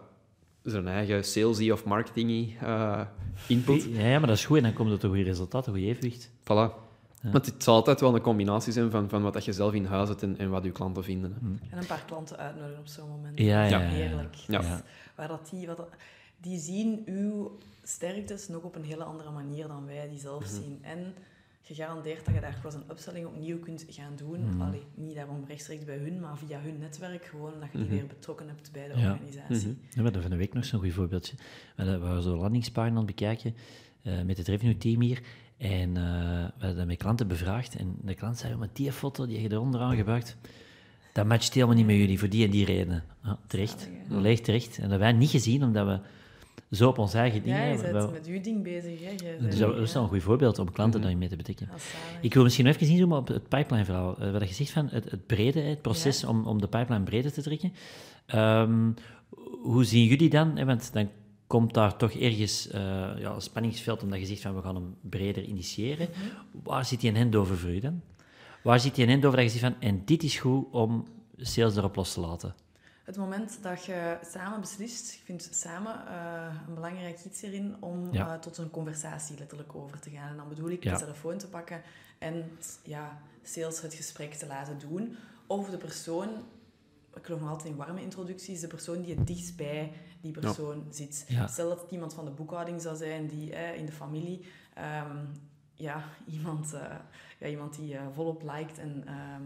zijn eigen salesy of marketingy eh, input. Ja, ja, maar dat is goed en dan komt het een goed resultaat, een goed evenwicht. Voilà. Maar het zal altijd wel een combinatie zijn van, van wat dat je zelf in huis hebt en, en wat je klanten vinden. Hè. En een paar klanten uitnodigen op zo'n moment. Ja, ja, ja. Heerlijk. Ja. Waar dat die, wat die zien uw sterktes nog op een hele andere manier dan wij die zelf zien. En gegarandeerd dat je daar cross- en upselling opnieuw kunt gaan doen. Allee, niet daarom rechtstreeks bij hun, maar via hun netwerk. Gewoon dat je die weer betrokken hebt bij de Ja. organisatie. Mhm. Ja, we hadden van de week nog zo'n goed voorbeeldje. We waren zo'n landingspagina aan het bekijken eh, met het revenue team hier. En eh, we hadden met klanten bevraagd. En de klant zei, "Oh, maar die foto die je er onderaan gebruikt, dat matcht helemaal niet met jullie voor die en die redenen. Ja, terecht, volledig terecht. En dat hebben wij niet gezien, omdat we zo op ons eigen dingen... Ja, je bent we- met uw ding bezig. Hè. Dus dat, dat is wel een goed voorbeeld om klanten Mhm. daarin mee te betrekken. Ik wil misschien nog even inzoomen op het pipeline-verhaal. Eh, wat je zegt van het, het brede, het proces Ja. om, om de pipeline breder te trekken. Ehm, hoe zien jullie dan? Hè, want dan komt daar toch ergens eh, ja, een spanningsveld omdat je zegt van we gaan hem breder initiëren. Waar zit die een handover voor u dan? Waar zit die een handover dat je zegt van en dit is goed om sales erop los te laten? Het moment dat je samen beslist, ik vind samen eh, een belangrijk iets erin om Ja. eh, tot een conversatie letterlijk over te gaan. En dan bedoel ik Ja. de telefoon te pakken en ja, sales het gesprek te laten doen. Of de persoon, ik geloof nog altijd in warme introducties, de persoon die het dichtst bij die persoon zit. Ja. Stel dat het iemand van de boekhouding zou zijn, die eh, in de familie, ehm, ja, iemand, eh, ja, iemand die eh, volop liked en... ehm,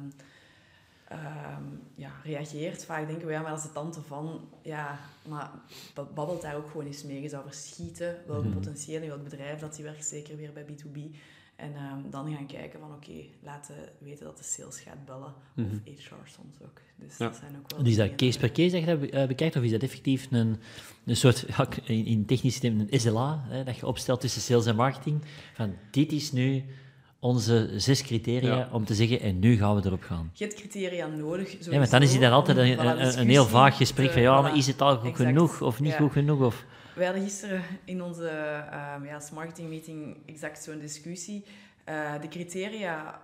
ehm, ja, reageert. Vaak denken we, ja, maar als de tante van, ja, maar ba- babbelt daar ook gewoon eens mee. Je zou verschieten welke Mhm. potentieel in welk bedrijf dat die werkt, zeker weer bij B2B. En ehm, dan gaan kijken van, oké, laten weten dat de sales gaat bellen. Mhm. Of HR soms ook. Dus Ja. dat zijn ook wel Dus is dat case per case dat je dat eh, bekijkt, of is dat effectief een, een soort, in, in technische termen, een SLA, hè, dat je opstelt tussen sales en marketing, van dit is nu onze zes criteria Ja. om te zeggen, en nu gaan we erop gaan. Je hebt criteria nodig. Ja, want dan is het daar altijd een, voilà, een, een discussie heel vaag gesprek van, ja, voilà. maar is het al goed Exact. genoeg of niet Ja. goed genoeg? Of, We hadden gisteren in onze ehm ja, marketing meeting exact zo'n discussie. Eh, de criteria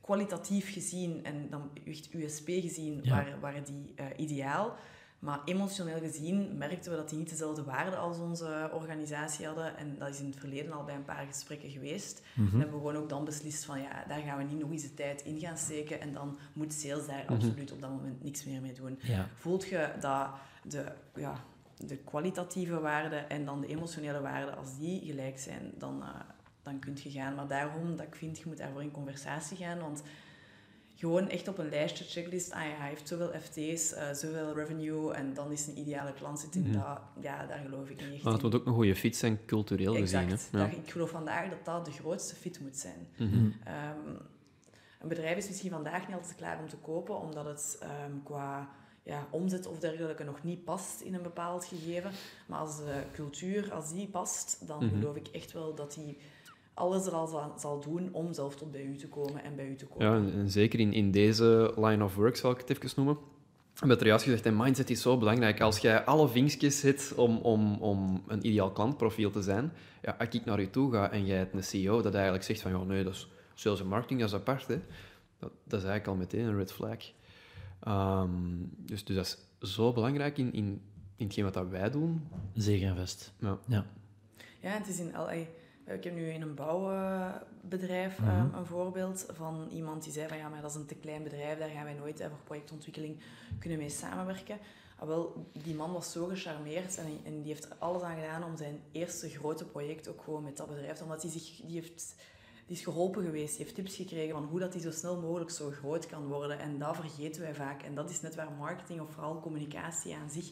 kwalitatief gezien en dan echt USP gezien Ja. waren, waren die eh, ideaal. Maar emotioneel gezien merkten we dat die niet dezelfde waarde als onze organisatie hadden. En dat is in het verleden al bij een paar gesprekken geweest. Mhm. En hebben we gewoon ook dan beslist van ja, daar gaan we niet nog eens de tijd in gaan steken. En dan moet sales daar Mhm. absoluut op dat moment niks meer mee doen. ja. Voelt je dat de, ja, de kwalitatieve waarden en dan de emotionele waarden, als die gelijk zijn, dan, eh, dan kun je gaan. Maar daarom dat ik vind, je moet daarvoor in conversatie gaan, want gewoon echt op een lijstje, checklist, ah ja, hij heeft zoveel FT's, eh, zoveel revenue en dan is een ideale klant zit in Mhm. dat, ja, daar geloof ik niet echt Maar het in. moet ook een goede fit zijn, cultureel Exact. gezien. Hè? Ja. Dat- ik geloof vandaag dat dat de grootste fit moet zijn. Mhm. Mhm. Ehm, een bedrijf is misschien vandaag niet altijd klaar om te kopen, omdat het ehm, qua ja, omzet of dergelijke nog niet past in een bepaald gegeven. Maar als de cultuur, als die past, dan geloof ik echt wel dat die alles er al zal, zal doen om zelf tot bij u te komen en bij u te kopen. Ja, en, en zeker in, in deze line of work zal ik het even noemen. Ik heb het er juist gezegd, en mindset is zo belangrijk. Als jij alle vinkjes zet om, om, om een ideaal klantprofiel te zijn, ja, als ik naar je toe ga en jij hebt een CEO dat eigenlijk zegt van, ja, nee, dat is sales en marketing, dat is apart, hè. Dat, dat is eigenlijk al meteen een red flag. Ehm, dus, dus dat is zo belangrijk in, in, in hetgeen wat dat wij doen. Zeker en vast. Ja. Ja. Ja, het is in LA. Ik heb nu in een bouwbedrijf Mhm. ehm, een voorbeeld van iemand die zei van ja, maar dat is een te klein bedrijf, daar gaan wij nooit eh, voor projectontwikkeling kunnen mee samenwerken. Ah, wel, die man was zo gecharmeerd en, en die heeft er alles aan gedaan om zijn eerste grote project ook gewoon met dat bedrijf, omdat hij zich, die heeft, die is geholpen geweest, die heeft tips gekregen van hoe dat die zo snel mogelijk zo groot kan worden en dat vergeten wij vaak. En dat is net waar marketing of vooral communicatie aan zich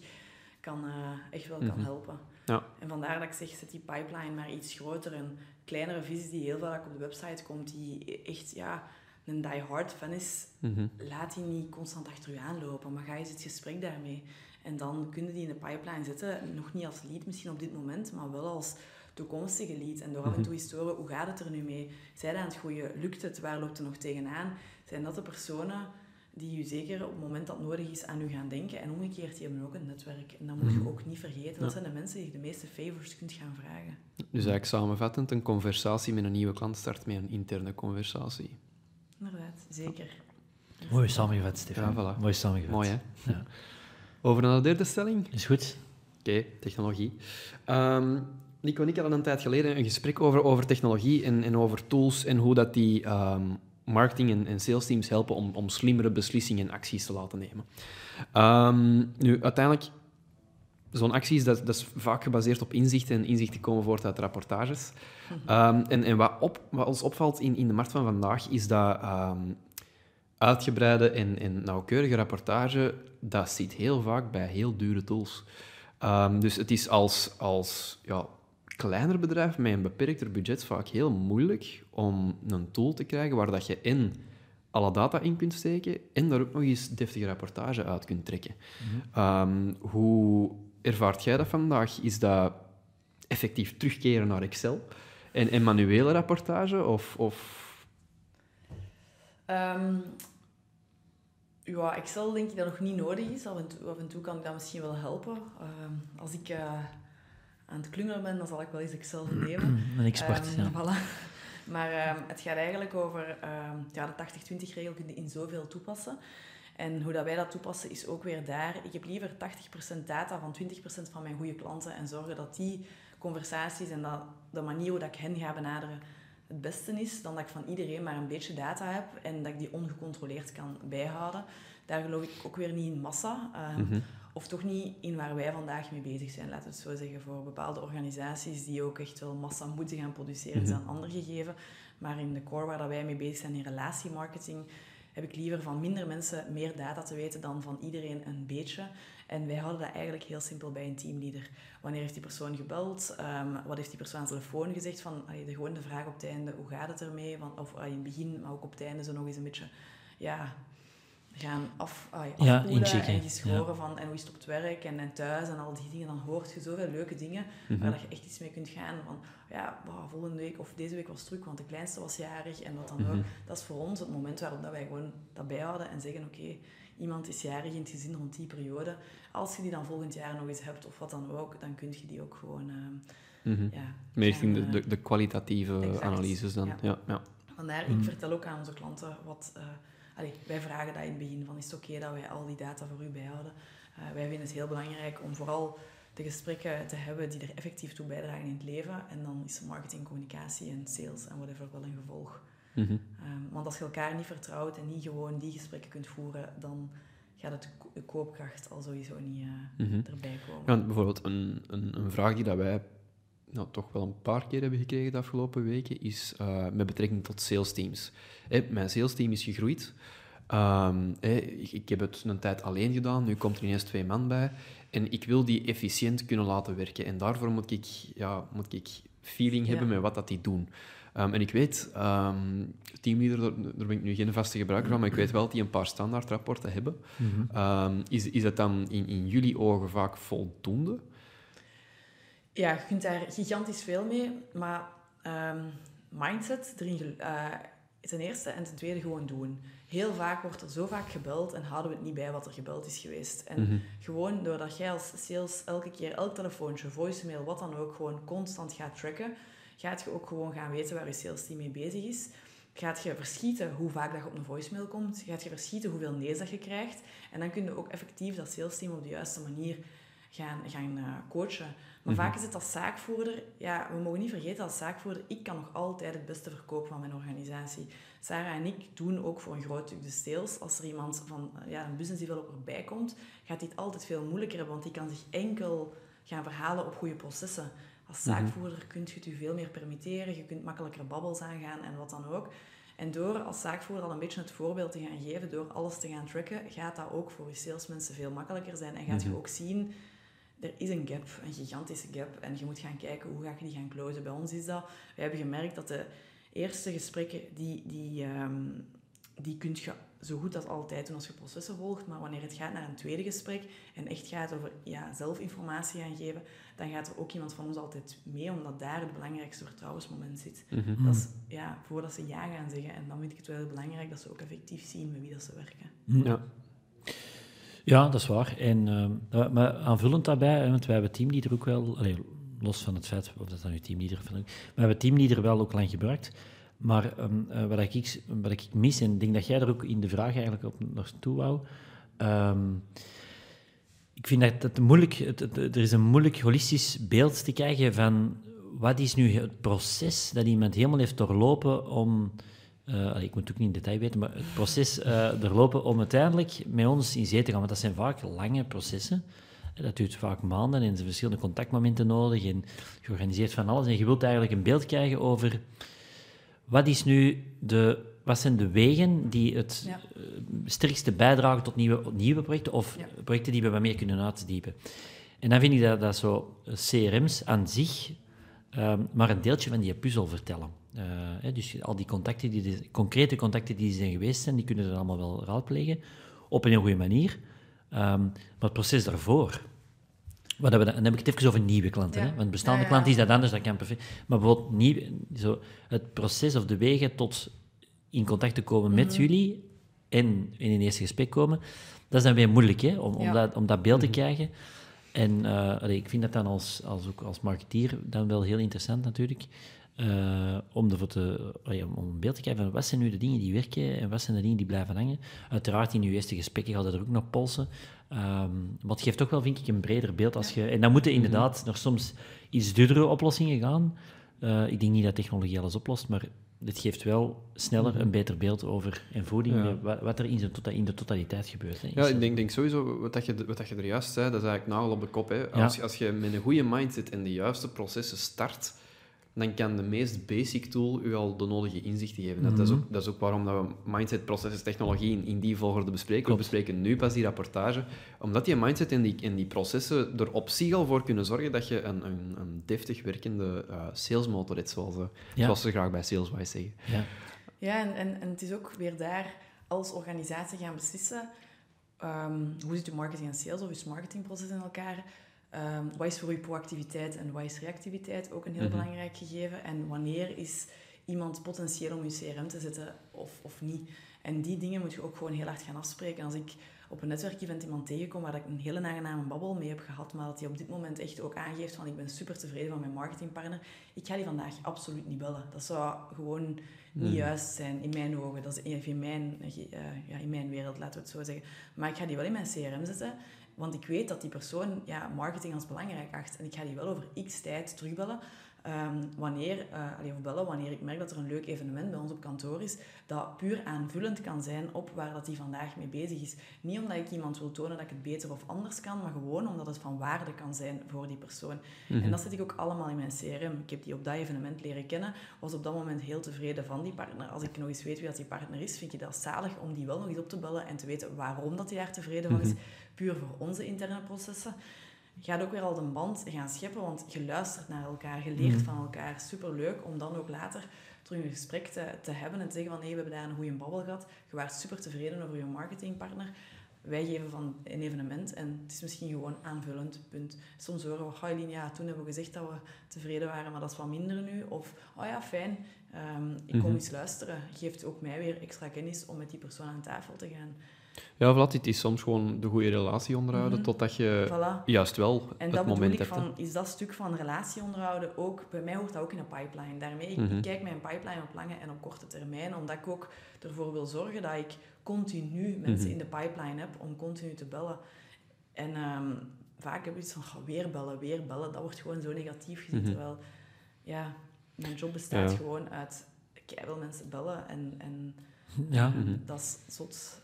kan, eh, echt wel kan Mhm. helpen. Ja. En vandaar dat ik zeg, zet die pipeline maar iets groter. Een kleinere visie die heel vaak op de website komt, die echt ja, een die-hard fan is, Mhm. laat die niet constant achter u aanlopen, maar ga eens het gesprek daarmee. En dan kunnen die in de pipeline zetten, nog niet als lead misschien op dit moment, maar wel als toekomstige lead. En door af en toe eens te horen, hoe gaat het er nu mee? Zijn aan het groeien? Lukt het? Waar loopt er nog tegenaan? Zijn dat de personen die u zeker op het moment dat het nodig is aan u gaan denken? En omgekeerd, die hebben ook een netwerk. En dat moet je ook niet vergeten. Dat Ja. zijn de mensen die je de meeste favors kunt gaan vragen. Dus eigenlijk samenvattend, een conversatie met een nieuwe klant start met een interne conversatie. Inderdaad, zeker. Mooi samengevat, Stefan. Ja, voilà. Mooi samengevat. Mooi, hè? Ja. Over naar de derde stelling. Is goed. Oké, technologie. Ehm, Nico en ik hadden een tijd geleden een gesprek over, over technologie en, en over tools en hoe dat die ehm, marketing- en, en sales teams helpen om, om slimmere beslissingen en acties te laten nemen. Ehm, nu, uiteindelijk, zo'n acties, dat, dat is vaak gebaseerd op inzichten en inzichten komen voort uit rapportages. Ehm, en en wat, op, wat ons opvalt in, in de markt van vandaag, is dat ehm, uitgebreide en, en nauwkeurige rapportage, dat zit heel vaak bij heel dure tools. Ehm, dus het is als, als ja, kleiner bedrijf met een beperkter budget vaak heel moeilijk om een tool te krijgen waar dat je en alle data in kunt steken en daar ook nog eens deftige rapportage uit kunt trekken. Ehm, hoe ervaart jij dat vandaag? Is dat effectief terugkeren naar Excel en, en manuele rapportage? Of, of... Ehm, ja, Excel denk ik dat nog niet nodig is. Af en toe, af en toe kan ik dat misschien wel helpen. Ehm, als ik eh, aan het klungelen ben, dan zal ik wel eens Excel nemen. Een expert, Ehm, ja. voilà. Maar ehm, het gaat eigenlijk over ehm, ja, de 80-20-regel kun je in zoveel toepassen. En hoe dat wij dat toepassen is ook weer daar. Ik heb liever 80% data van 20% van mijn goede klanten en zorgen dat die conversaties en dat de manier hoe dat ik hen ga benaderen het beste is, dan dat ik van iedereen maar een beetje data heb en dat ik die ongecontroleerd kan bijhouden. Daar geloof ik ook weer niet in massa. Mhm. Of toch niet in waar wij vandaag mee bezig zijn, laten we het zo zeggen. Voor bepaalde organisaties die ook echt wel massa moeten gaan produceren, is dat een ander gegeven. Maar in de core waar dat wij mee bezig zijn, in relatiemarketing, heb ik liever van minder mensen meer data te weten dan van iedereen een beetje. En wij houden dat eigenlijk heel simpel bij een teamleader. Wanneer heeft die persoon gebeld? Ehm, wat heeft die persoon aan de telefoon gezegd? Van, allee, de, gewoon de vraag op het einde, hoe gaat het ermee? Van, of allee, in het begin, maar ook op het einde zo nog eens een beetje... Ja, gaan af, allee, Ja, inchecken, en geschoren ja. van en hoe is het op het werk en, en thuis en al die dingen. Dan hoort je zoveel leuke dingen Mhm. waar dat je echt iets mee kunt gaan. Van ja, wow, volgende week of deze week was druk, want de kleinste was jarig en wat dan Mhm. ook. Dat is voor ons het moment waarop dat wij gewoon dat bijhouden en zeggen: oké, iemand is jarig in het gezin rond die periode. Als je die dan volgend jaar nog eens hebt of wat dan ook, dan kun je die ook gewoon. Mhm. ja, Meer richting gaan, de, eh, de, de kwalitatieve exact, analyses dan. ja. Ja. Ja, Vandaar, ik vertel ook aan onze klanten wat... eh, allee, wij vragen dat in het begin, van is het oké dat wij al die data voor u bijhouden? Eh, wij vinden het heel belangrijk om vooral de gesprekken te hebben die er effectief toe bijdragen in het leven. En dan is marketing, communicatie en sales en whatever wel een gevolg. Mhm. Ehm, want als je elkaar niet vertrouwt en niet gewoon die gesprekken kunt voeren, dan gaat het de koopkracht al sowieso niet eh, Mhm. erbij komen. Ja, bijvoorbeeld een, een, een vraag die dat wij nou, toch wel een paar keer hebben gekregen de afgelopen weken, is eh, met betrekking tot sales teams. Mijn sales team is gegroeid. Ehm, ik, ik heb het een tijd alleen gedaan, nu komt er ineens twee man bij. En ik wil die efficiënt kunnen laten werken. En daarvoor moet ik, ja, moet ik feeling hebben Ja. met wat dat die doen. Ehm, en ik weet, ehm teamleader, daar, ben ik nu geen vaste gebruiker van, maar ik weet wel dat die een paar standaardrapporten hebben. Mhm. Is, is dat dan in, in jullie ogen vaak voldoende? Ja, je kunt daar gigantisch veel mee, maar ehm, mindset erin gel- eh, ten eerste en ten tweede gewoon doen. Heel vaak wordt er zo vaak gebeld en houden we het niet bij wat er gebeld is geweest. En Mhm. gewoon doordat jij als sales elke keer, elk telefoontje, voicemail, wat dan ook, gewoon constant gaat tracken, gaat je ook gewoon gaan weten waar je sales team mee bezig is. Gaat je verschieten hoe vaak dat je op een voicemail komt. Gaat je verschieten hoeveel nee's dat je krijgt. En dan kun je ook effectief dat sales team op de juiste manier gaan, gaan eh, coachen. Maar Mhm. vaak is het als zaakvoerder, ja, we mogen niet vergeten als zaakvoerder, ik kan nog altijd het beste verkopen van mijn organisatie. Sarah en ik doen ook voor een groot stuk de sales. Als er iemand van eh, ja, een business developer bij komt, gaat het altijd veel moeilijker hebben, want die kan zich enkel gaan verhalen op goede processen. Als Mhm. zaakvoerder kun je het je veel meer permitteren, je kunt makkelijker babbels aangaan en wat dan ook. En door als zaakvoerder al een beetje het voorbeeld te gaan geven, door alles te gaan tracken, gaat dat ook voor je salesmensen veel makkelijker zijn. En gaat Mhm. je ook zien, er is een gap, een gigantische gap. En je moet gaan kijken, hoe ga je die gaan closen? Bij ons is dat, we hebben gemerkt dat de eerste gesprekken, die, die, ehm, die kun je zo goed als altijd doen als je processen volgt. Maar wanneer het gaat naar een tweede gesprek en echt gaat over ja, zelf informatie gaan geven, dan gaat er ook iemand van ons altijd mee, omdat daar het belangrijkste vertrouwensmoment zit. Mhm. Dat is ja, voordat ze ja gaan zeggen. En dan vind ik het wel heel belangrijk dat ze ook effectief zien met wie dat ze werken. Ja. Ja, dat is waar. En, ehm, maar aanvullend daarbij, want wij hebben teamleader ook wel, los van het feit of dat dan nu teamleader of maar we hebben teamleader wel ook lang gebruikt. Maar ehm, eh, wat, ik, ik mis, en ik denk dat jij er ook in de vraag eigenlijk op naartoe wou, ehm, ik vind dat het moeilijk, het- er is een moeilijk holistisch beeld te krijgen van wat is nu het proces dat iemand helemaal heeft doorlopen om, eh, ik moet het ook niet in detail weten, maar het proces eh doorlopen om uiteindelijk met ons in zee te gaan. Want dat zijn vaak lange processen. Eh, Dat duurt vaak maanden en er zijn verschillende contactmomenten nodig en georganiseerd van alles. En je wilt eigenlijk een beeld krijgen over wat is nu de, wat zijn de wegen die het Ja. sterkste bijdragen tot nieuwe, nieuwe projecten of Ja. projecten die we wat meer kunnen uitdiepen. En dan vind ik dat, dat zo CRM's aan zich ehm, maar een deeltje van die puzzel vertellen. Eh, hè, dus al die contacten, die, de concrete contacten die zijn geweest zijn, die kunnen dan allemaal wel raadplegen op een heel goede manier. Ehm, maar het proces daarvoor, wat hebben we dan, dan heb ik het even over nieuwe klanten. Ja. Hè? Want bestaande Ja, ja. klanten is dat anders, dat kan perfect. Maar bijvoorbeeld nieuw, zo, het proces of de wegen tot in contact te komen met Mhm. jullie en in een eerste gesprek komen, dat is dan weer moeilijk hè? Om, om, Ja. dat, om dat beeld te krijgen. En eh, allee, ik vind dat dan als, als, ook als marketeer dan wel heel interessant natuurlijk. Eh, om, ervoor te, om- een beeld te krijgen van wat zijn nu de dingen die werken en wat zijn de dingen die blijven hangen. Uiteraard in je eerste gesprekken gaat het er ook nog polsen. Ehm maar het geeft toch wel, vind ik, een breder beeld. Als je, en dan moeten inderdaad nog soms iets duurdere oplossingen gaan. Eh, ik denk niet dat technologie alles oplost, maar dit geeft wel sneller een beter beeld over en voeding, Ja. eh, wat, wat er in, zijn tota- in de totaliteit gebeurt. Hè. Ja, ik denk, denk sowieso, wat, dat je, wat dat je er juist zei, dat is eigenlijk nagel op de kop. Hè. Als, je- als je met een goede mindset en de juiste processen start, dan kan de meest basic tool u al de nodige inzichten geven. dat, is Mhm. ook, dat is ook waarom dat we mindset, processen, technologie in, in die volgorde bespreken. We bespreken nu pas die rapportage, omdat die mindset en die, en die processen er op zich al voor kunnen zorgen dat je een, een, een deftig werkende uh, salesmotor hebt, zoals, uh, Ja. zoals ze graag bij SalesWise zeggen. Ja. Ja, en, en, en het is ook weer daar als organisatie gaan beslissen ehm, hoe zit je marketing en sales of je marketingproces in elkaar. Ehm, wat is voor je proactiviteit en wat is reactiviteit ook een heel Mhm. belangrijk gegeven. En wanneer is iemand potentieel om je CRM te zetten of, of niet. En die dingen moet je ook gewoon heel hard gaan afspreken. Als ik op een netwerkevent iemand tegenkom waar ik een hele aangename babbel mee heb gehad, maar dat hij op dit moment echt ook aangeeft van ik ben super tevreden van mijn marketingpartner, ik ga die vandaag absoluut niet bellen. Dat zou gewoon niet Mhm. juist zijn in mijn ogen. Dat is even in mijn, eh, ja, in mijn wereld, laten we het zo zeggen. Maar ik ga die wel in mijn CRM zetten, want ik weet dat die persoon ja, marketing als belangrijk acht. En ik ga die wel over x tijd terugbellen. Ehm, wanneer, uh, allee, of bellen wanneer ik merk dat er een leuk evenement bij ons op kantoor is, dat puur aanvullend kan zijn op waar dat die vandaag mee bezig is. Niet omdat ik iemand wil tonen dat ik het beter of anders kan, maar gewoon omdat het van waarde kan zijn voor die persoon. Mhm. En dat zet ik ook allemaal in mijn CRM. Ik heb die op dat evenement leren kennen, was op dat moment heel tevreden van die partner. Als ik nog eens weet wie dat die partner is, vind je dat zalig om die wel nog eens op te bellen en te weten waarom dat hij daar tevreden van is, Mhm. Puur voor onze interne processen gaat ook weer al een band gaan scheppen, want je luistert naar elkaar, je leert Mhm. van elkaar. Superleuk om dan ook later terug een gesprek te, te hebben en te zeggen van hey, we hebben daar een goede babbel gehad. Je waart super tevreden over je marketingpartner. Wij geven van een evenement en het is misschien gewoon aanvullend, punt. Soms horen we, oh ja, toen hebben we gezegd dat we tevreden waren, maar dat is wat minder nu. Of, oh ja, fijn, ehm, ik kom Mhm. eens luisteren. Geeft ook mij weer extra kennis om met die persoon aan tafel te gaan. Ja, Vlad, het is soms gewoon de goede relatie onderhouden, Mhm. totdat je Voilà. juist wel En het dat bedoel moment ik hebt. van, is dat stuk van relatie onderhouden ook, bij mij hoort dat ook in een pipeline. Daarmee, ik, Mhm. ik kijk mijn pipeline op lange en op korte termijn, omdat ik ook ervoor wil zorgen dat ik continu mensen Mhm. in de pipeline heb om continu te bellen. En ehm, vaak heb ik iets van, "Goh, weer bellen, weer bellen, dat wordt gewoon zo negatief gezien, terwijl, ja, mijn job bestaat Ja. gewoon uit keihard mensen bellen en, en Ja. Dat is zot.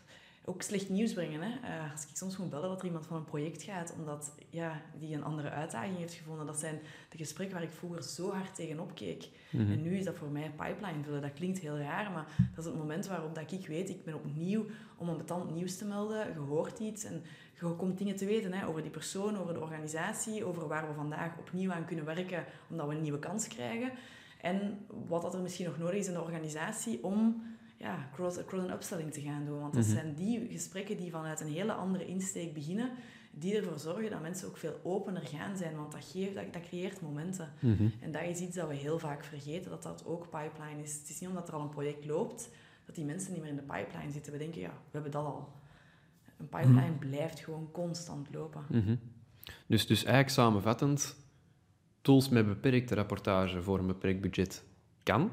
Ook slecht nieuws brengen. Hè? Eh, als ik soms moet bellen dat er iemand van een project gaat, omdat ja, die een andere uitdaging heeft gevonden. Dat zijn de gesprekken waar ik vroeger zo hard tegenop keek. Mhm. En nu is dat voor mij pipeline vullen. Dat klinkt heel raar, maar dat is het moment waarop dat ik weet, ik ben opnieuw om een betant nieuws te melden. Je hoort iets en je komt dingen te weten hè, over die persoon, over de organisatie, over waar we vandaag opnieuw aan kunnen werken, omdat we een nieuwe kans krijgen. En wat dat er misschien nog nodig is in de organisatie om ja, cross, cross en upselling te gaan doen. Want dat Mhm. zijn die gesprekken die vanuit een hele andere insteek beginnen, die ervoor zorgen dat mensen ook veel opener gaan zijn. Want dat, geeft, dat, dat creëert momenten. Mhm. En dat is iets dat we heel vaak vergeten, dat dat ook pipeline is. Het is niet omdat er al een project loopt, dat die mensen niet meer in de pipeline zitten. We denken, ja, we hebben dat al. Een pipeline blijft gewoon constant lopen. Mhm. Dus, dus eigenlijk samenvattend, tools met beperkte rapportage voor een beperkt budget kan,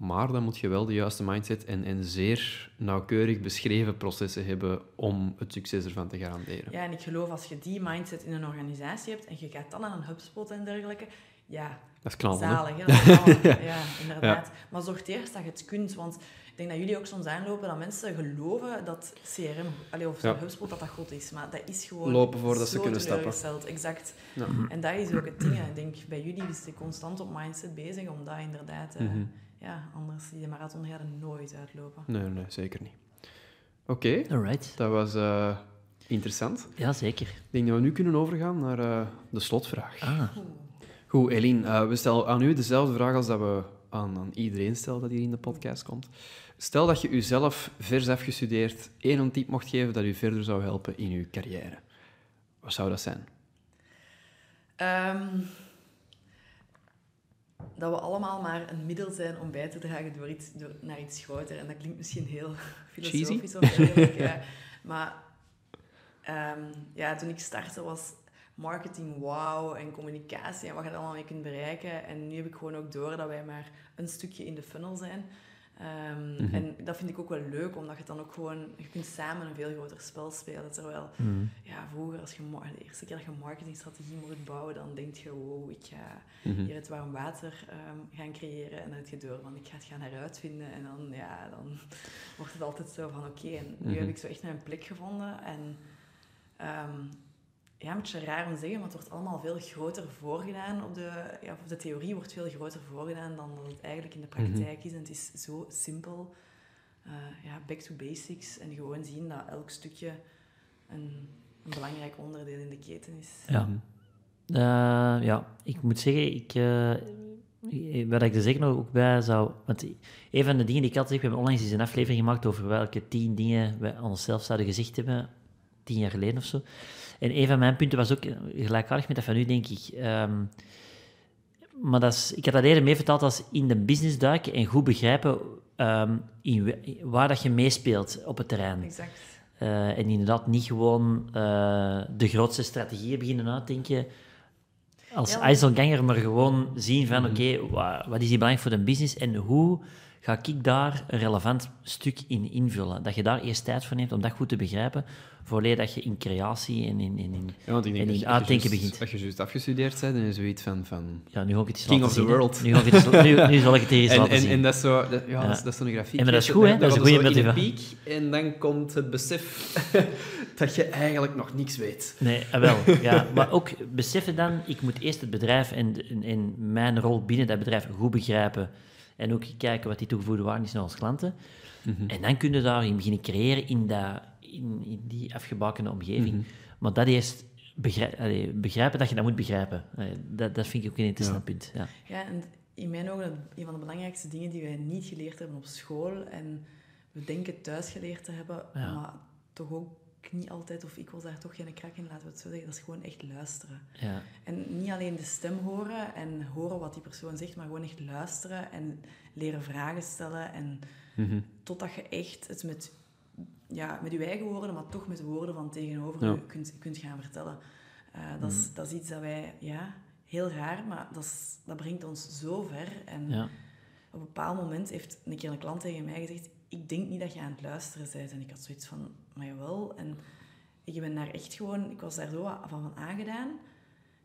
maar dan moet je wel de juiste mindset en, en zeer nauwkeurig beschreven processen hebben om het succes ervan te garanderen. Ja, en ik geloof als je die mindset in een organisatie hebt en je gaat dan aan een HubSpot en dergelijke, ja, Dat is knallen, zalig. Hè? Dat is knallen. ja, inderdaad. Maar zorg eerst dat je het kunt, want ik denk dat jullie ook soms aanlopen dat mensen geloven dat CRM, allee, of Ja. HubSpot, dat dat goed is. Maar dat is gewoon Lopen voordat ze kunnen stappen. Exact. Ja. En dat is ook het ding. Ik denk, bij jullie is het constant op mindset bezig om dat inderdaad... Mhm. Ja, anders die de marathon gaat er nooit uitlopen. Nee, nee, zeker niet. Oké, Alright. dat was eh, interessant. Ja, zeker. Ik denk dat we nu kunnen overgaan naar eh, de slotvraag. Ah, Goed, Eline, eh, we stellen aan u dezelfde vraag als dat we aan, aan iedereen stellen dat hier in de podcast komt. Stel dat je uzelf vers afgestudeerd één tip mocht geven dat u verder zou helpen in uw carrière. Wat zou dat zijn? Ehm, dat we allemaal maar een middel zijn om bij te dragen door iets, door, naar iets groter. En dat klinkt misschien heel filosofisch of dergelijke. ja. Maar ehm, ja, toen ik startte was marketing wauw en communicatie en wat je er allemaal mee kunt bereiken. En nu heb ik gewoon ook door dat wij maar een stukje in de funnel zijn. Ehm, Mhm. En dat vind ik ook wel leuk, omdat je dan ook gewoon... Je kunt samen een veel groter spel spelen. Terwijl mhm. ja, vroeger, als je de eerste keer dat je marketingstrategie moet bouwen, dan denk je, wow, ik ga Mhm. hier het warm water ehm, gaan creëren. En dan heb je door van, ik ga het gaan heruitvinden. En dan, ja, dan wordt het altijd zo van, oké, en nu heb ik zo echt mijn plek gevonden. En ehm, ja, een beetje raar om te zeggen, maar het wordt allemaal veel groter voorgedaan. Op de, ja, of de theorie wordt veel groter voorgedaan dan dat het eigenlijk in de Mhm. praktijk is. En het is zo simpel. Eh, ja, back to basics. En gewoon zien dat elk stukje een, een belangrijk onderdeel in de keten is. Ja. Mhm. Eh, ja, ik moet zeggen, ik, eh, wat ik er zeker nog ook bij zou... Want een van de dingen die ik altijd zeg, we hebben onlangs eens een aflevering gemaakt over welke tien dingen wij aan onszelf zouden gezegd hebben, tien jaar geleden of zo. En een van mijn punten was ook gelijkaardig met dat van u, denk ik. Ehm, maar dat is, ik had dat eerder mee vertaald als in de business duiken en goed begrijpen ehm, in, waar dat je meespeelt op het terrein. Exact. Eh, en inderdaad niet gewoon eh, de grootste strategieën beginnen uitdenken als Ja, IJsselganger, maar gewoon zien van, oké, wa- wat is hier belangrijk voor de business en hoe ga ik daar een relevant stuk in invullen? Dat je daar eerst tijd voor neemt om dat goed te begrijpen, voordat dat je in creatie en in, in, in Ja, want ik denk en dat in je- je juist- begint. Als je juist afgestudeerd bent, dan is zoiets van... van Ja, nu ga ik het eens King of the zien, world. Nu, ga ik het eens- nu, nu zal ik het eens en, laten en, zien. en dat is zo... Dat, ja, Ja. Dat, is, dat is zo'n grafiek. En maar dat is goed, hè? dan Dat is een goede motivatie. piek en dan komt het besef dat je eigenlijk nog niks weet. Nee, ah, wel. Ja, maar ook beseffen dan, ik moet eerst het bedrijf en, en, en mijn rol binnen dat bedrijf goed begrijpen. En ook kijken wat die toegevoegde waarde is naar onze klanten. En dan kun je daarin beginnen creëren in, dat, in, in die afgebakende omgeving. Maar dat eerst begrij- allee, begrijpen dat je dat moet begrijpen. Allee, dat, dat vind ik ook een interessant punt. Ja. Ja, en in mijn ogen een van de belangrijkste dingen die wij niet geleerd hebben op school en we denken thuis geleerd te hebben, Ja. maar toch ook niet altijd, of ik was daar toch geen krak in, laten we het zo zeggen, dat is gewoon echt luisteren. Ja. En niet alleen de stem horen en horen wat die persoon zegt, maar gewoon echt luisteren en leren vragen stellen en totdat je echt het met, ja, met je eigen woorden, maar toch met de woorden van tegenover Ja. je kunt, kunt gaan vertellen. Eh, dat, is, dat is iets dat wij, ja, heel raar, maar dat, is, dat brengt ons zo ver. En Ja. op een bepaald moment heeft een keer een klant tegen mij gezegd, ik denk niet dat je aan het luisteren bent. En ik had zoiets van, maar jawel. En ik ben daar echt gewoon, ik was daar zo van, van aangedaan.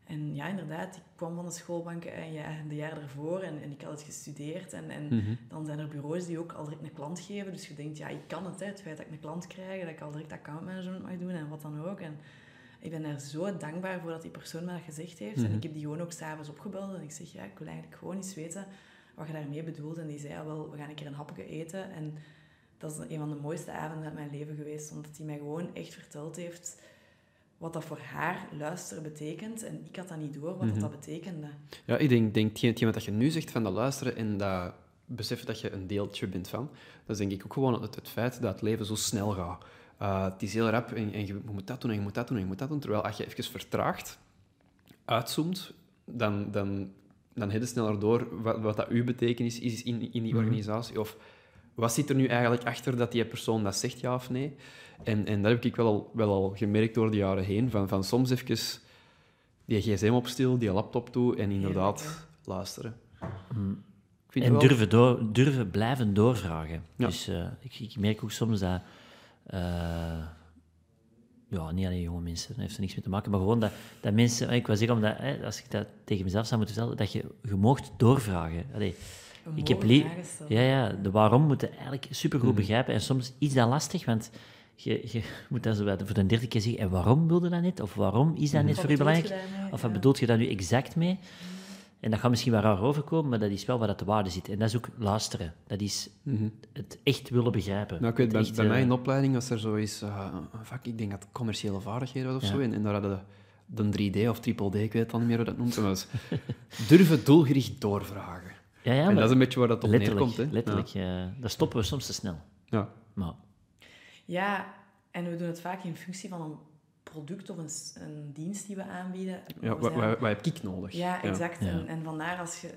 En ja, inderdaad, ik kwam van de schoolbanken en ja, de jaar ervoor en, en ik had het gestudeerd. En, en Mhm. dan zijn er bureaus die ook al direct een klant geven. Dus je denkt, ja, ik kan het, hè, het feit dat ik een klant krijg, dat ik al direct accountmanagement mag doen en wat dan ook. En ik ben daar zo dankbaar voor dat die persoon me dat gezegd heeft. En ik heb die gewoon ook s'avonds opgebeld en ik zeg, ja, ik wil eigenlijk gewoon eens weten wat je daarmee bedoelt. En die zei, ja, wel, we gaan een keer een hapje eten. En dat is een van de mooiste avonden uit mijn leven geweest, omdat hij mij gewoon echt verteld heeft wat dat voor haar luisteren betekent. En ik had dat niet door, wat dat, dat betekende. Ja, ik denk, denk hetgeen, hetgeen wat je nu zegt van dat luisteren en dat beseffen dat je een deeltje bent van, dat is denk ik ook gewoon het, het feit dat het leven zo snel gaat. Uh, het is heel rap en, en je moet dat doen en je moet dat doen en je moet dat doen. Terwijl als je even vertraagt, uitzoomt, dan, dan, dan heb je sneller door wat, wat dat uw betekenis is in, in die organisatie. Of wat zit er nu eigenlijk achter dat die persoon dat zegt, ja of nee? En, en dat heb ik wel al, wel al gemerkt door de jaren heen. Van, van soms even die gsm op stil, die laptop toe en inderdaad luisteren. Ik vind En durven, door, durven blijven doorvragen. Ja. Dus eh, ik, ik merk ook soms dat... eh, ja, niet alleen jonge mensen, daar heeft er niks mee te maken, maar gewoon dat, dat mensen... Ik wil zeggen, omdat, hè, als ik dat tegen mezelf zou moeten stellen, dat je, je moogt doorvragen. Allee, ik heb ja, ja, de waarom moet je eigenlijk supergoed Mhm. begrijpen. En soms is dat lastig, want je, je moet dat zo bij de- voor de derde keer zeggen. En waarom wilde dat niet? Of waarom is dat niet Wat voor u belangrijk? Of wat Ja. bedoelt je daar nu exact mee? En dat gaat misschien wel raar overkomen, maar dat is wel waar dat de waarde zit. En dat is ook luisteren. Dat is het echt willen begrijpen. Nou, ik weet, Het bij, echt, bij eh, mij in de opleiding was er zoiets, uh, een vak, ik denk dat het commerciële vaardigheden was of Ja. zo, en, en daar hadden de, de 3D of triple D, ik weet al niet meer hoe dat noemt, maar dat was durven doelgericht doorvragen. Ja, ja, en dat is een beetje waar dat op letterlijk, neerkomt. Hè? letterlijk. eh, dat stoppen we soms te snel. Ja. Maar Ja, en we doen het vaak in functie van een product of een, een dienst die we aanbieden. Ja, wat, wat, wat heb ik nodig? Ja, exact. Ja. En, en vandaar als je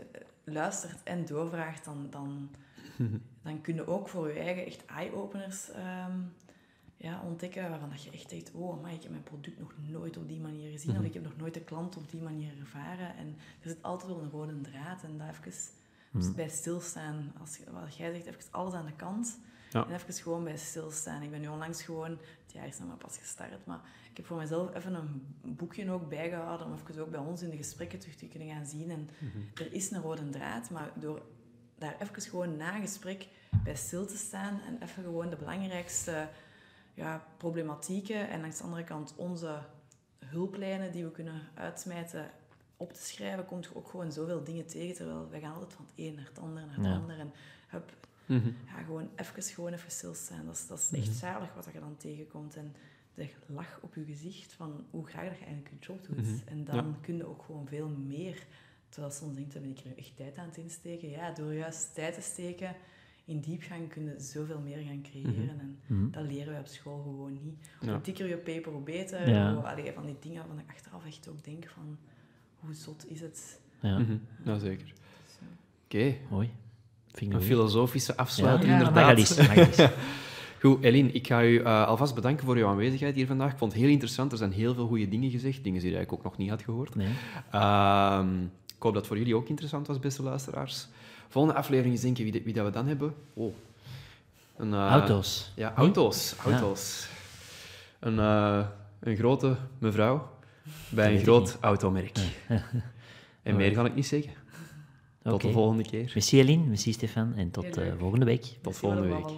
luistert en doorvraagt, dan, dan, dan kun je ook voor je eigen echt eye-openers ehm, ja, ontdekken, waarvan dat je echt denkt, oh, maar ik heb mijn product nog nooit op die manier gezien, of ik heb nog nooit de klant op die manier ervaren. En er zit altijd wel een rode draad en daar even bij stilstaan. Als, je- wat jij zegt, even alles aan de kant. Ja. En even gewoon bij stilstaan. Ik ben nu onlangs gewoon, het jaar is nog maar pas gestart, maar ik heb voor mezelf even een boekje ook bijgehouden om even ook bij ons in de gesprekken terug te kunnen gaan zien. En er is een rode draad, maar door daar even gewoon na gesprek bij stil te staan en even gewoon de belangrijkste ja, problematieken en langs de andere kant onze hulplijnen die we kunnen uitsmijten op te schrijven, komt je ook gewoon zoveel dingen tegen. Terwijl wij gaan altijd van het een naar het ander naar het Ja. ander. En hup, Mhm. ja, gewoon even, gewoon even stilstaan. Dat is, dat is echt zalig wat je dan tegenkomt. En de lach op je gezicht van hoe graag dat je eigenlijk je job doet. Mhm. En dan kun je ook gewoon veel meer. Terwijl soms denkt, dan ben ik er echt tijd aan het insteken. Ja, door juist tijd te steken in diepgang kun je zoveel meer gaan creëren. En Mhm. dat leren we op school gewoon niet. Ja. Hoe dikker je paper, hoe beter. Ja. Allee, van die dingen waarvan ik achteraf echt ook denk van... Hoe zot is het? Ja, Mhm. Ja, zeker. Oké, mooi. Vind ik een filosofische afsluiter Ja, inderdaad. Goed, Eline, ik ga u eh, alvast bedanken voor uw aanwezigheid hier vandaag. Ik vond het heel interessant. Er zijn heel veel goede dingen gezegd, dingen die je eigenlijk ook nog niet had gehoord. Nee. Ehm, ik hoop dat het voor jullie ook interessant was, beste luisteraars. Volgende aflevering is denk ik wie, wie dat we dan hebben. Oh. Een, eh, Auto's. Ja, auto's. auto's. Een, eh, een grote mevrouw bij een groot automerk. En meer kan ik niet zeggen. Tot de volgende keer. Merci Eline, merci Stefan en tot leuk. volgende week. Tot volgende week.